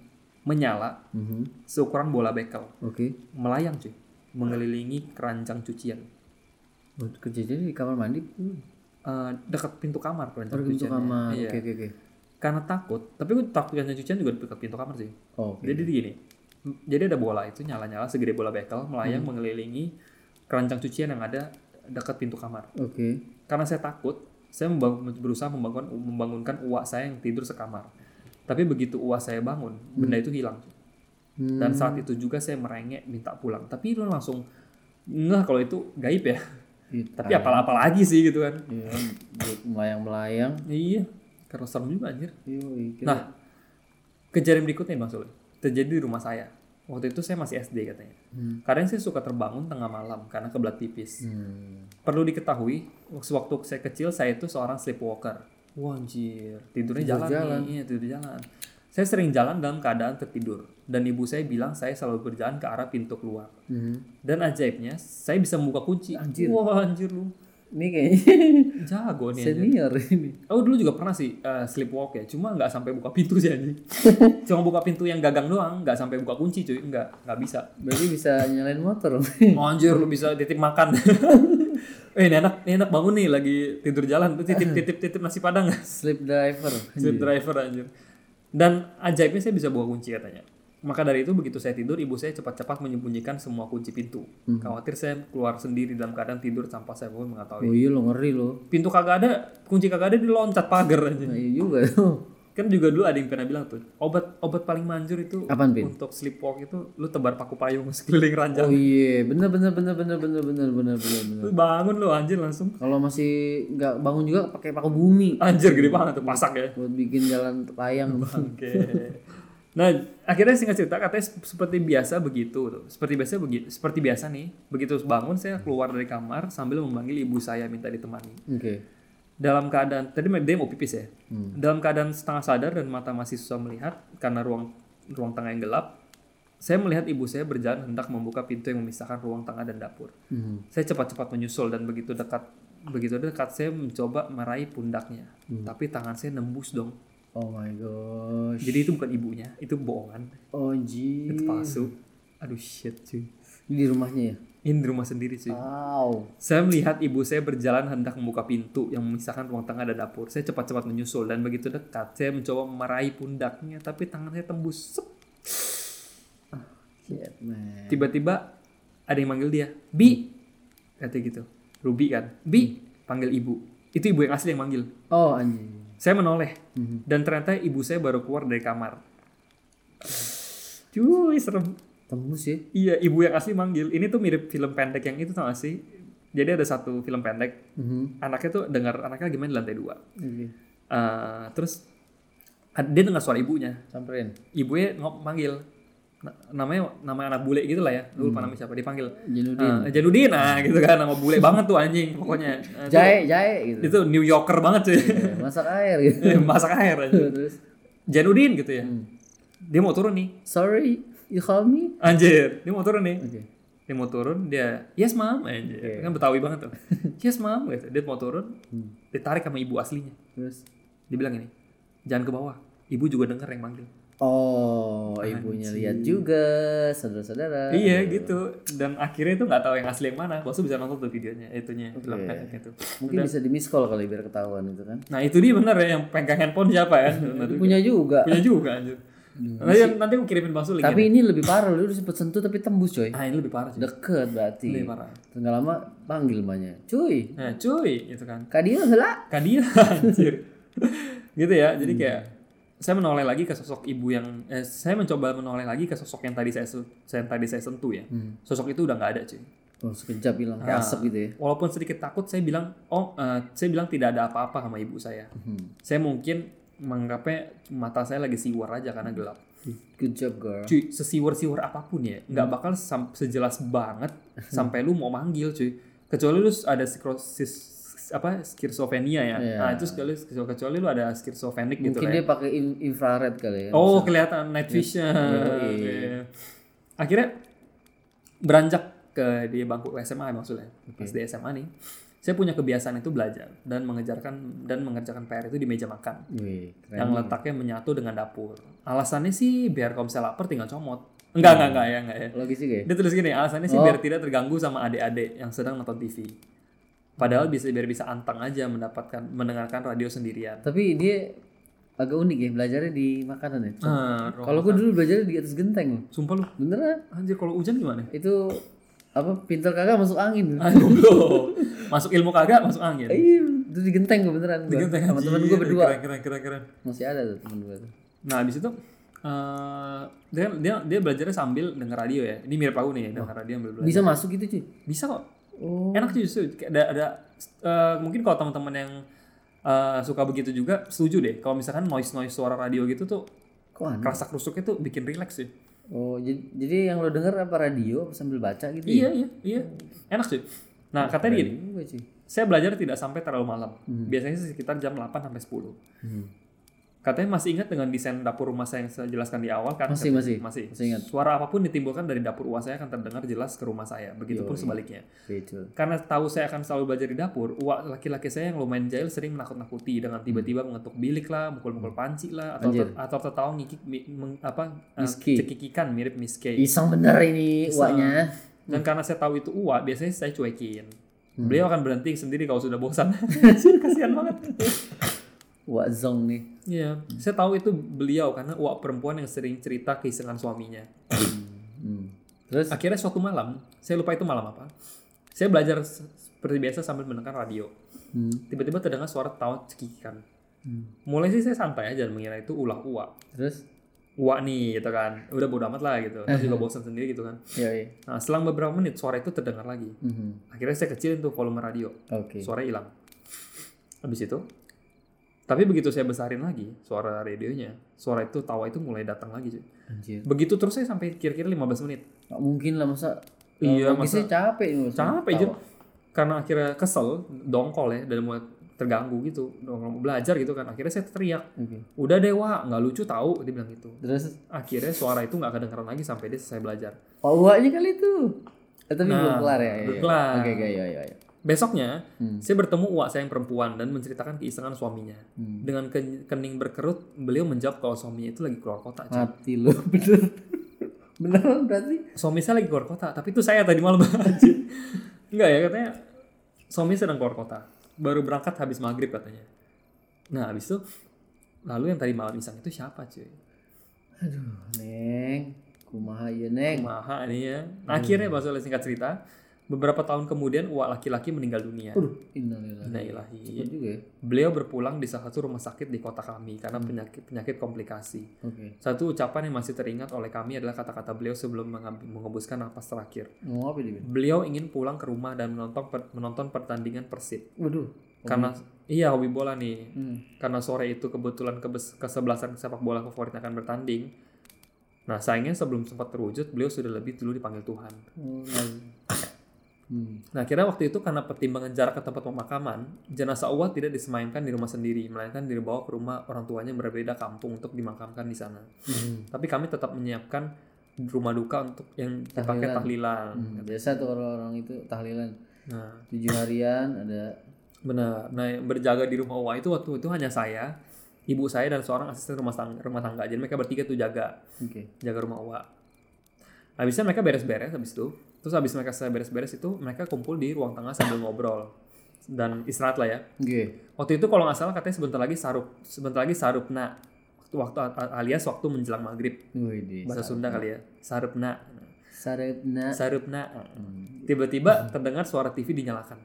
menyala Mhm. seukuran bola bekel, Oke. melayang cuy, mengelilingi keranjang cucian. Kejadian di kamar mandi. Hmm. Eh, dekat pintu kamar di pintu cuciannya. kamar. Iya. Oke oke oke. Karena takut, tapi gue takut keranjang cucian juga dekat pintu kamar sih. Oh, Oke. Jadi gini, jadi ada bola itu nyala-nyala segede bola bekel Hmm. melayang mengelilingi keranjang cucian yang ada dekat pintu kamar. Oke. Karena saya takut, saya membangun- berusaha membangun membangunkan uak saya yang tidur sekamar. Tapi begitu uak saya bangun, benda itu hilang. Hmm. Dan saat itu juga saya merengek minta pulang. Tapi lu langsung nggak kalau itu gaib ya. It- Tapi apal-apal lagi sih gitu kan. Iya, melayang-melayang. Iya, karena serem juga anjir. Yoi, kira- Nah, kejadian berikutnya Bang Sul, terjadi di rumah saya. Waktu itu saya masih SD katanya. Hmm. Kadang saya suka terbangun tengah malam karena kebelat tipis. Hmm. Perlu diketahui, waktu saya kecil saya itu seorang sleepwalker. Wah anjir, tidurnya Tidur jalan, jalan. nih, iya tidur jalan. Saya sering jalan dalam keadaan tertidur dan ibu saya bilang saya selalu berjalan ke arah pintu keluar. Mhm. Dan ajaibnya, saya bisa membuka kunci. Anjir. Wah anjir lu, Ini kayaknya [laughs] jago nih. anjir. senior ini. Oh dulu juga pernah sih eh, sleepwalk ya, cuma nggak sampai buka pintu sih anjing. [laughs] cuma buka pintu yang gagang doang, nggak sampai buka kunci cuy, nggak nggak bisa. Berarti bisa nyalain motor. Oh, anjir lu bisa titip makan. [laughs] eh ini anak ini anak bangun nih lagi tidur jalan, titip titip titip nasi padang. Sleep driver. Sleep driver anjir. Dan ajaibnya saya bisa bawa kunci katanya. Maka dari itu begitu saya tidur, ibu saya cepat-cepat menyembunyikan semua kunci pintu. Khawatir saya keluar sendiri dalam keadaan tidur tanpa saya pun mengetahui. Oh iya lo ngeri lo. Pintu kagak ada, kunci kagak ada, diloncat pagar aja. Nah, iya juga. Kan juga dulu ada yang pernah bilang tuh, obat obat paling manjur itu Apaan, Pin? untuk sleepwalk itu lu tebar paku payung [laughs] sekeliling ranjang. Oh iya, bener bener bener bener bener bener bener bener bener. Lu bangun lu anjir langsung. Kalau masih nggak bangun juga pakai paku bumi Anjir gede banget tuh pasak ya. buat bikin jalan layang. Oke. Nah, akhirnya singkat cerita katanya sep- seperti biasa begitu tuh. Seperti biasa begitu. Seperti biasa nih, begitu bangun saya keluar dari kamar sambil memanggil ibu saya minta ditemani. Oke. Dalam keadaan tadi dia mau pipis ya. Dalam keadaan setengah sadar dan mata masih susah melihat karena ruang ruang tengah yang gelap. Saya melihat ibu saya berjalan hendak membuka pintu yang memisahkan ruang tengah dan dapur. Hmm. Saya cepat-cepat menyusul dan begitu dekat begitu dekat saya mencoba meraih pundaknya. Tapi tangan saya nembus dong. Oh my gosh. Jadi itu bukan ibunya, itu bohongan. Oh ji. Itu palsu. Aduh shit cuy. Di rumahnya ya. Ini di rumah sendiri cuy. Wow. Saya melihat ibu saya berjalan hendak membuka pintu yang memisahkan ruang tengah dan dapur. Saya cepat-cepat menyusul dan begitu dekat saya mencoba meraih pundaknya tapi tangan saya tembus. Sep. Man. Tiba-tiba ada yang manggil dia, "Bi." Katanya gitu. Ruby kan. "Bi." Panggil ibu. Itu ibu yang asli yang manggil. Oh anjing. Saya menoleh dan ternyata ibu saya baru keluar dari kamar. Cuy, serem. Tembus ya. Iya, ibu yang asli manggil. Ini tuh mirip film pendek yang itu tau gak sih? Jadi ada satu film pendek, Mhm. anaknya tuh dengar anaknya lagi main di lantai dua. Oke. Eh, terus dia dengar suara ibunya. Samperin. Ibunya ngop manggil. Na- namanya nama anak bule gitu lah ya. Lu lupa namanya siapa? Dipanggil. Janudin. Eh, Janudin, nah gitu kan nama bule [laughs] banget tuh anjing pokoknya. Itu- Jae, jae gitu. Itu New Yorker banget sih. Ya, Masak air gitu. [laughs] Masak air aja. Terus Janudin gitu ya. Hmm. Dia mau turun nih. sorry, you call me? Anjir, dia mau turun nih. Oke. dia mau turun dia yes mam. Anjir kan betawi banget tuh. [laughs] Yes mam gitu. Dia mau turun Hmm. ditarik sama ibu aslinya. Terus? Dia bilang ini jangan ke bawah ibu juga denger yang manggil. Oh, ibunya lihat juga, saudara-saudara. iya gitu. Dan akhirnya itu nggak tahu yang asli yang mana. Bos bisa nonton tuh videonya itunya film pendeknya tuh. Mungkin bisa di miss call kali biar ketahuan itu kan. nah itu dia bener ya yang pegang handphone siapa ya? Itu [laughs] punya juga. punya juga anjir nanti, nanti aku kirimin bang Suli Tapi ini lebih parah, lu udah sempet sentuh tapi tembus coy. ah ini lebih parah sih Deket berarti. lebih parah Tengah lama panggil banyak. Cuy, nah cuy gitu kan Kak dia lah. Kadia [laughs] anjir. gitu ya. Jadi kayak saya menoleh lagi ke sosok ibu yang eh, saya mencoba menoleh lagi ke sosok yang tadi saya saya tadi saya sentuh ya. Sosok itu udah nggak ada, cuy. Oh, sekejap hilang kayak asap gitu ya. Walaupun sedikit takut saya bilang, "Oh, eh, saya bilang tidak ada apa-apa sama ibu saya." Saya mungkin menganggapnya mata saya lagi siwar aja karena gelap. Good job, girl. Cuy, sesiwar-siwar apa pun ya, nggak bakal sam- sejelas banget [laughs] sampai lu mau manggil, cuy. Kecuali lu ada skrosis apa skizofrenia ya. Iya. Nah, itu sekali kecuali lu ada skizofrenik gitu Mungkin ya. dia pakai in- infrared kali ya. Oh, kelihatan night vision. Oke. Akhirnya beranjak ke di bangku SMA maksudnya. Pas di SMA nih, saya punya kebiasaan itu belajar dan mengejarkan dan mengerjakan PR itu di meja makan Wih, keren. yang letaknya menyatu dengan dapur. Alasannya sih biar kalau misalnya lapar tinggal comot. Enggak, enggak, enggak ya, enggak ya. Logis juga ya? Dia tulis gini, alasannya sih Oh. biar tidak terganggu sama adik-adik yang sedang nonton TV. Padahal bisa biar bisa anteng aja mendapatkan mendengarkan radio sendirian. Tapi dia agak unik ya belajarnya di makanan ya. Ah, Kalau gue dulu belajarnya di atas genteng sumpah lu, Beneran? anjir kalau hujan gimana? Itu apa pintar kagak masuk angin. [laughs] Ah, goblok. Masuk ilmu kagak, masuk angin. Iya, itu di genteng gue beneran. Gua. Genteng, Sama temen gue berdua. Keren, keren, keren, keren. Masih ada tuh temen gue tuh. Nah, habis itu eh dia dia dia belajarnya sambil denger radio ya. Ini mirip aku nih, denger radio sambil belajar. Bisa masuk gitu cuy. Bisa kok. Oh. Enak sih justru. Ada ada eh, mungkin kalau teman-teman yang eh, suka begitu juga setuju deh. Kalau misalkan noise noise suara radio gitu tuh Kok kerasa kerusuknya tuh bikin relax sih. Oh, jadi, jadi yang lo denger apa radio apa sambil baca gitu Iya ya? iya iya. Enak sih. Nah katanya gini, saya belajar tidak sampai terlalu malam. Biasanya sih sekitar jam 8 sampai 10. Hmm. Katanya masih ingat dengan desain dapur rumah saya yang saya jelaskan di awal kan? Masih, masih. Masih. Masih ingat. Suara apa pun ditimbulkan dari dapur uang saya akan terdengar jelas ke rumah saya. Begitupun sebaliknya. Betul. Karena tahu saya akan selalu belajar di dapur, uak laki-laki saya yang lumayan jahil sering menakut-nakuti dengan tiba-tiba mengetuk bilik lah, mukul-mukul panci lah, atau Anjir. atau tertawa ngikik meng- apa eh, Miss K. cekikikan mirip Miss K. Iseng bener ini uaknya. Dan karena saya tahu itu uak, biasanya saya cuekin. Hmm. Beliau akan berhenti sendiri kalau sudah bosan. [laughs] Kasihan banget. Wak Zong nih. Iya, saya tahu itu beliau karena uak perempuan yang sering cerita keisengan suaminya. Hmm. Terus Akhirnya suatu malam, saya lupa itu malam apa. Saya belajar se- seperti biasa sambil mendengar radio. hmm. Tiba-tiba terdengar suara tawa cekikikan. Hmm. Mulai sih saya santai aja dan mengira itu ulah uak. Terus Uak nih gitu kan. Udah bodo amat lah gitu. Terus juga bosan sendiri gitu kan. ya ya. Nah, selang beberapa menit suara itu terdengar lagi. Mhm. Akhirnya saya kecilin tuh volume radio. Oke. Suara hilang. Habis itu, tapi begitu saya besarin lagi suara radionya, suara itu tawa itu mulai datang lagi. cuy. Anjir. Begitu terus saya sampai kira-kira 15 menit. Gak mungkin lah masa. Iya, Logisnya capek. Mas. Capek aja. Karena akhirnya kesel, dongkol ya, dan mulai terganggu gitu. Dongkol belajar gitu kan. Akhirnya saya teriak, Oke. udah dewa, nggak lucu tahu. Dia bilang gitu. Terus Akhirnya suara itu nggak kedengeran lagi sampai dia selesai belajar. uaknya kali itu. Eh, tapi Nah, belum kelar ya. ya, belum ya. kelar. Oke oke ya ya ya. Besoknya, Hmm. saya bertemu uak saya yang perempuan dan menceritakan keisengan suaminya. Hmm. Dengan ke- kening berkerut, beliau menjawab kalau suaminya itu lagi keluar kota. Mati lu [laughs] bener. Beneran berarti? Suami saya lagi keluar kota, tapi itu saya tadi malam anjir. [laughs] Enggak ya, katanya suami sedang keluar kota. Baru berangkat habis maghrib katanya. Nah, habis itu lalu yang tadi malam iseng itu siapa cuy? Aduh, Neng. Kumaha ya, Neng? Maha nih ya. Akhirnya bahasa singkat cerita, beberapa tahun kemudian uak laki-laki meninggal dunia. Aduh, innalillahi. Juga ya. Beliau berpulang di salah satu rumah sakit di kota kami karena penyakit penyakit komplikasi. Oke. Satu ucapan yang masih teringat oleh kami adalah kata-kata beliau sebelum mengembuskan napas terakhir. Apa dia? Beliau ingin pulang ke rumah dan menonton per- menonton pertandingan Persib. Waduh. Karena iya hobi bola nih. Hmm. Karena sore itu kebetulan kebes- kesebelasan sepak bola favorit akan bertanding. Nah, sayangnya sebelum sempat terwujud, beliau sudah lebih dulu dipanggil Tuhan. Oh, nah. Hmm. Nah, kira waktu itu karena pertimbangan jarak ke tempat pemakaman, jenazah Uwa tidak disemayamkan di rumah sendiri, melainkan dibawa ke rumah orang tuanya yang berbeda kampung untuk dimakamkan di sana. Hmm. Tapi kami tetap menyiapkan rumah duka untuk yang dipakai Tahlilan. tahlilan. Hmm. Biasa tuh orang-orang itu tahlilan. Nah, Tujuh harian ada. benar. Nah, yang berjaga di rumah Uwa itu waktu itu hanya saya, ibu saya dan seorang asisten rumah tangga, rumah tangga. Jadi mereka bertiga tuh jaga, Oke. jaga rumah Uwa. Habisnya mereka beres-beres habis itu. Terus habis mereka selesai beres-beres itu, mereka kumpul di ruang tengah sambil ngobrol dan istirahat lah ya. Oke. Waktu itu kalau nggak salah katanya sebentar lagi sarup, sebentar lagi sarupna. Waktu alias waktu menjelang maghrib. Wih, Bahasa Sunda kali ya. Sarupna. Sarepna. Sarupna. Hmm. Tiba-tiba terdengar suara TV dinyalakan.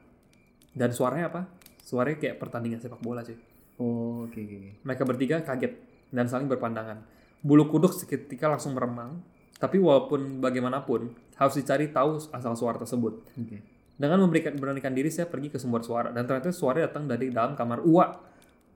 Dan suaranya apa? Suaranya kayak pertandingan sepak bola cuy. Oh, oke oke. oke. Mereka bertiga kaget dan saling berpandangan. Bulu kuduk seketika langsung meremang. Tapi walaupun bagaimanapun harus dicari tahu asal suara tersebut. Oke. Dengan memberikan beranikan diri saya pergi ke sumber suara dan ternyata suara datang dari dalam kamar Uwa.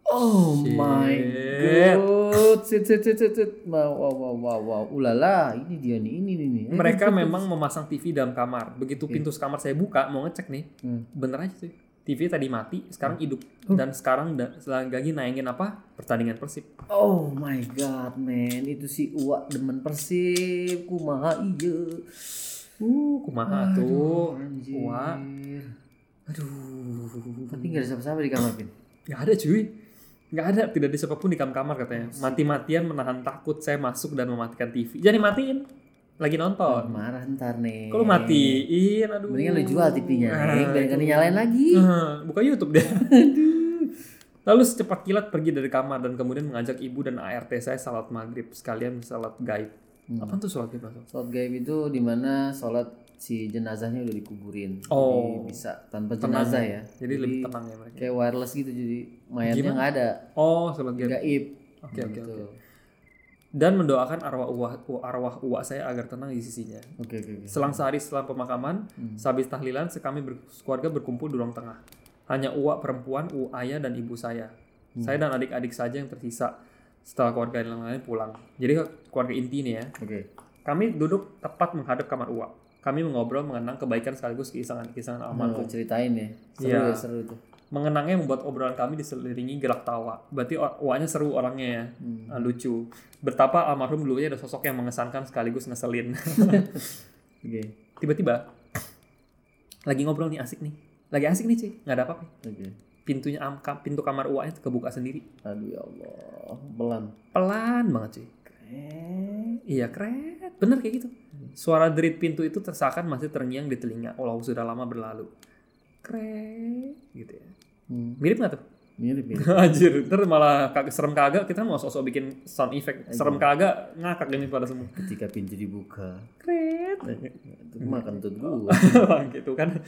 Oh Shit. my god. Sit sit sit sit sit. Wow wow wow wow. Ulala, ini dia nih, ini nih Mereka memang memasang TV dalam kamar. Begitu pintu kamar saya buka mau ngecek nih, Hmm. bener aja sih. TV tadi mati, sekarang hidup dan sekarang da- lagi nayangin apa? Pertandingan Persib. Oh my god, man. Itu si Uwa demen Persib. Kumaha iya. Uh, kumaha tuh. Anjir. Uwa. Aduh. Tapi gak ada siapa-siapa di kamar, Pin. Gak ada cuy. Gak ada, tidak ada siapa pun di kamar katanya. Mati-matian menahan takut saya masuk dan mematikan TV. Jadi matiin. Lagi nonton. Marah ntar nih. Kalau matiin, aduh. Mendingan lu jual TV-nya, Ah, nih. Biar gak itu. dinyalain lagi. Nah, buka YouTube deh. [laughs] Lalu secepat kilat pergi dari kamar dan kemudian mengajak ibu dan ART saya salat maghrib sekalian salat gaib. Hmm. Apa tuh salat gaib? Sholat gaib itu di mana sholat si jenazahnya udah dikuburin. Oh. Jadi bisa tanpa Tenang jenazah ya. ya. Jadi, lebih tenang ya mereka. Kayak wireless gitu jadi mayatnya nggak ada. Oh, salat gaib. Gaib. Oke, oke, Gitu. oke. Dan mendoakan arwah uwah, arwah uwah saya agar tenang di sisinya. Oke oke oke. Selang sehari setelah pemakaman, Hmm. sehabis tahlilan, kami berkeluarga berkumpul di ruang tengah. Hanya uak perempuan, u ayah dan ibu saya. Hmm. Saya dan adik-adik saja yang tersisa setelah keluarga yang lain pulang. Jadi keluarga inti nih ya. Oke. Kami duduk tepat menghadap kamar uak. Kami mengobrol mengenang kebaikan sekaligus keisangan-keisangan almarhum. ceritain ya. Seru Iya. ya seru tuh. Mengenangnya membuat obrolan kami diseliringi gelak tawa. Berarti uaknya seru orangnya ya. Hmm. Ah, lucu. Betapa almarhum dulunya ada sosok yang mengesankan sekaligus ngeselin. [laughs] Oke. Tiba-tiba lagi ngobrol nih asik nih. Lagi asik nih sih, nggak ada apa-apa. Oke. Pintunya am- ka- pintu kamar uaknya kebuka sendiri. Aduh ya Allah. Belan. Pelan banget sih. Eh. Iya keren, bener kayak gitu. Suara derit pintu itu tersakan masih terngiang di telinga, walau sudah lama berlalu. Keren, gitu ya. Hmm. Mirip nggak tuh? Mirip mirip. [laughs] Anjir, ntar malah serem kagak kita mau sosok bikin sound effect. Serem kagak ngakak ini pada semua. Ketika pintu dibuka, Kret. itu mah kentut gua. [laughs] gitu kan.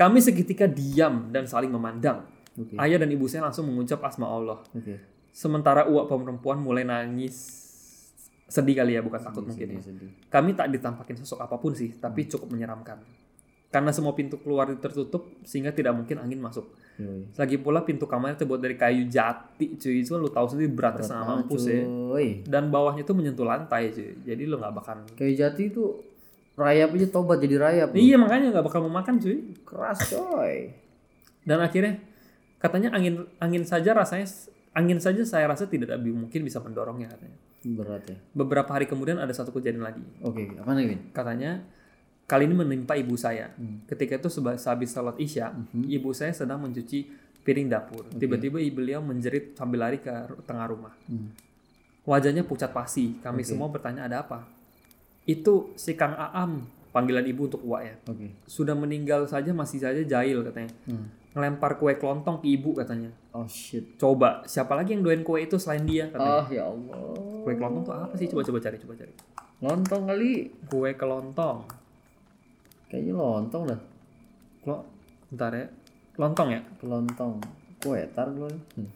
Kami seketika diam dan saling memandang. Oke. Ayah dan ibu saya langsung mengucap asma Allah. Oke. Sementara uak perempuan mulai nangis. Sedih kali ya, bukan takut mungkin ya. Sedih, sedih. Kami tak ditampakin sosok apa pun sih, tapi cukup menyeramkan. Karena semua pintu keluar tertutup, sehingga tidak mungkin angin masuk. Yoi. Lagi pula pintu kamarnya terbuat dari kayu jati, cuy. Itu kan lu tahu sendiri beratnya setengah mampus ya. Cuy. Dan bawahnya tuh menyentuh lantai, cuy. Jadi lu nggak bakal. Kayu jati itu rayap aja tobat jadi rayap. Iya makanya nggak bakal mau makan, cuy. Keras coy. Dan akhirnya katanya angin angin saja rasanya angin saja saya rasa tidak mungkin bisa mendorongnya katanya. Berat ya. Beberapa hari kemudian ada satu kejadian lagi. Oke, apa nih, Win? Katanya kali ini menimpa ibu saya. Ketika itu sehabis salat isya, ibu saya sedang mencuci piring dapur. Tiba-tiba beliau menjerit sambil lari ke tengah rumah. Hmm. Wajahnya pucat pasi. Kami semua bertanya ada apa. Itu si Kang Aam, panggilan ibu untuk Uwa ya. Oke. Sudah meninggal saja masih saja jahil katanya. Hmm. Ngelempar kue kelontong ke ibu katanya. Oh shit. Coba, siapa lagi yang doain kue itu selain dia katanya. Oh ya Allah. Kue kelontong tuh apa sih? Coba coba cari, coba cari. Lontong kali. Kue kelontong. Kayaknya lontong dah. Klo, bentar ya. Lontong ya? Kelontong. Kue tar gue. Hmm.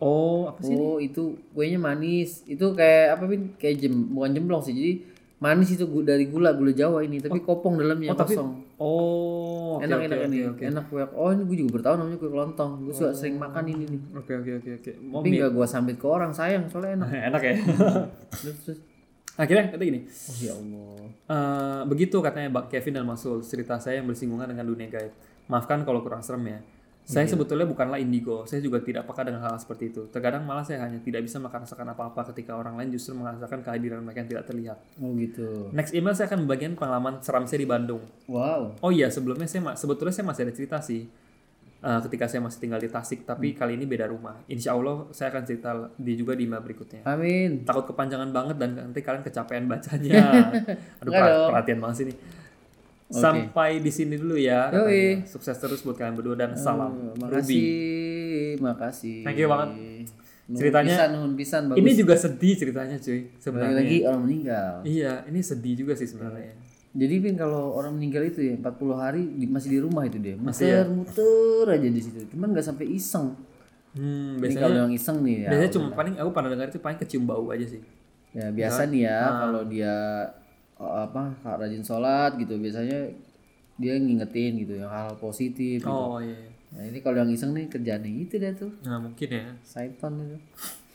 Oh, apa sih? Oh itu kuenya manis. Itu kayak apa pin? Kayak jem, bukan jemblong sih. Jadi manis itu gu- dari gula gula Jawa ini, tapi kopong dalamnya oh, tapi- kosong. Oh, oke, enak oke, enak oke, ini, oke. enak kue. Oh ini gue juga bertahun namanya kue kelontong. Gue suka sering makan ini nih. Oke, oke, oke, oke. Mau Tapi mie- nggak gue sambit ke orang sayang soalnya enak. [laughs] enak ya. terus terus. Akhirnya kata gini, Oh ya Allah. eh, begitu katanya Bang Kevin dan Masul, cerita saya yang bersinggungan dengan dunia gaib. Maafkan kalau kurang serem ya. Saya sebetulnya bukanlah indigo, saya juga tidak peka dengan hal seperti itu. Terkadang malah saya hanya tidak bisa merasakan apa-apa ketika orang lain justru merasakan kehadiran mereka yang tidak terlihat. Oh gitu. Next email saya akan membagikan pengalaman seram saya di Bandung. Wow. Oh iya, sebelumnya saya sebetulnya saya masih ada cerita sih. Eh, ketika saya masih tinggal di Tasik, tapi kali ini beda rumah. Insya Allah saya akan cerita di juga di email berikutnya. Amin. Takut kepanjangan banget dan nanti kalian kecapean bacanya. [laughs] Aduh, per- perhatian banget sih nih. Oke. Sampai di sini dulu ya. Yoi. Sukses terus buat kalian berdua dan salam. Oh, Ruby. makasih, makasih. Thank you banget. Nuhun Ceritanya- pisan, nuhun pisan bagus. Ini juga sedih ceritanya cuy sebenarnya. lagi orang meninggal. Iya, ini sedih juga sih sebenarnya. Jadi Vin kalau orang meninggal itu ya 40 hari di- masih di rumah itu dia. Masih ya? Muter-muter aja di situ. Cuman nggak sampai iseng. Hmm, biasanya kalau yang iseng nih ya. biasanya cuma paling aku pernah dengar itu paling kecium bau aja sih. Ya biasa nih ya Ah. kalau dia apa rajin sholat gitu biasanya dia ngingetin gitu yang hal positif gitu. Oh iya. iya. Nah ini kalau yang iseng nih kerjaannya itu deh tuh. Nah mungkin ya. Saiton itu.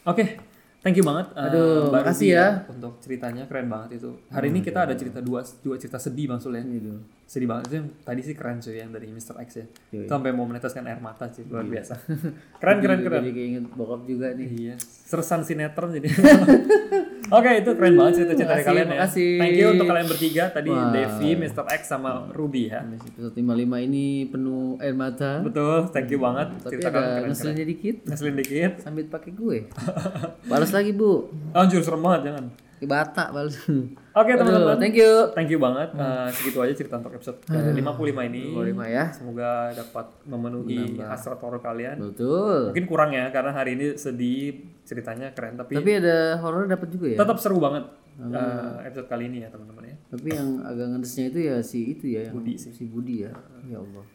Oke, thank you banget. eh, Aduh, Mbak makasih ya. Untuk ceritanya keren banget itu. Hari ini kita ada cerita dua, dua cerita sedih bang Sul ya. Gitu. Sedih banget yang tadi sih keren cuy yang dari Mr. X ya. Yoi. Itu sampai mau meneteskan air mata sih luar biasa. keren [laughs] keren keren. Jadi keinget bokap juga nih. Iya, sersan sinetron jadi. [laughs] Oke, itu keren banget cerita-cerita dari Makasih, kalian ya. makasih. Thank you untuk kalian bertiga tadi Wah. Devi, Mr. X sama Ruby ya. Episode 55 ini penuh air mata. Betul, thank you banget. Tapi Cerita kalian ada keren-keren. ngeselinnya dikit. Ngeselin dikit. Sambit pakai gue. [laughs] Balas lagi bu. Anjir, serem banget jangan. Balas. Oke teman-teman. Thank you. Thank you banget. Eh, segitu aja cerita untuk episode ke 55 ini. 55 ya. Semoga dapat memenuhi hasrat horor kalian. Betul. Mungkin kurang ya karena hari ini sedih ceritanya keren tapi, Tapi ada horor dapat juga ya. tetap seru banget eh, episode kali ini ya teman-teman ya. Tapi yang agak ngedesnya itu ya si itu ya yang Budi sih. si Budi ya. Ya Allah.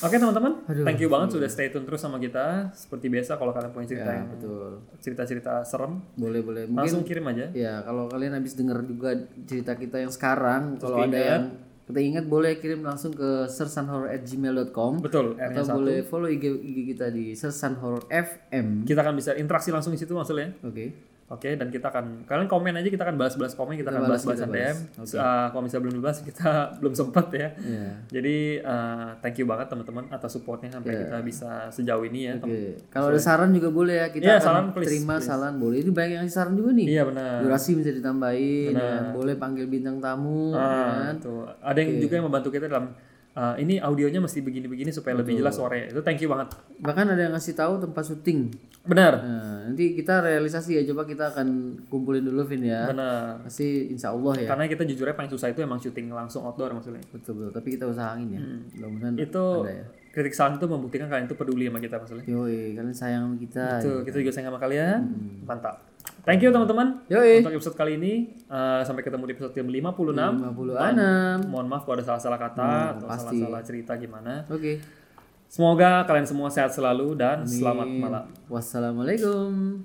Oke teman-teman, thank you banget sudah stay tune terus sama kita. Seperti biasa kalau kalian punya cerita Ya, yang betul. cerita-cerita serem, Boleh boleh. Mungkin langsung kirim aja. ya kalau kalian habis denger juga cerita kita yang sekarang, kalau ada yang kita ingat boleh kirim langsung ke sersanhorror@gmail.com Betul, atau satu. boleh follow IG, IG kita di Sersan Horror FM. Kita akan bisa interaksi langsung di situ maksudnya. Oke. Oke, dan kita akan kalian komen aja kita akan balas-balas komen, kita, akan balas, balas-balas kita DM. balas. Uh, kalau misalnya belum dibahas kita [laughs] belum sempat ya. Ya. Jadi uh, thank you banget teman-teman atas supportnya sampai kita bisa sejauh ini ya. Oke. Kalau ada saran juga boleh ya kita Iya, akan saran, please, terima saran boleh. Itu banyak yang saran juga nih. Iya benar. Durasi bisa ditambahin, ya. boleh panggil bintang tamu, Ah, ya. tuh. Ada yang juga yang membantu kita dalam uh, ini audionya mesti begini-begini supaya lebih jelas suaranya. Itu thank you banget. Bahkan ada yang ngasih tahu tempat syuting. Benar. Nah, nanti kita realisasi ya. Coba kita akan kumpulin dulu Vin ya. Benar. Pasti insya Allah ya. Karena kita jujur aja paling susah itu emang syuting langsung outdoor maksudnya. Betul betul. Tapi kita usahain ya. Mudah-mudahan Hmm. Itu ada ya. kritik saran itu membuktikan kalian itu peduli sama kita maksudnya. Yoi, kalian sayang sama kita. Itu kita juga sayang sama kalian. Mantap. Thank you teman-teman untuk episode kali ini. Eh, sampai ketemu di episode yang 56. 56. Mohon maaf kalau ada salah-salah kata atau salah-salah cerita gimana. Oke. Semoga kalian semua sehat selalu dan selamat malam. Wassalamualaikum.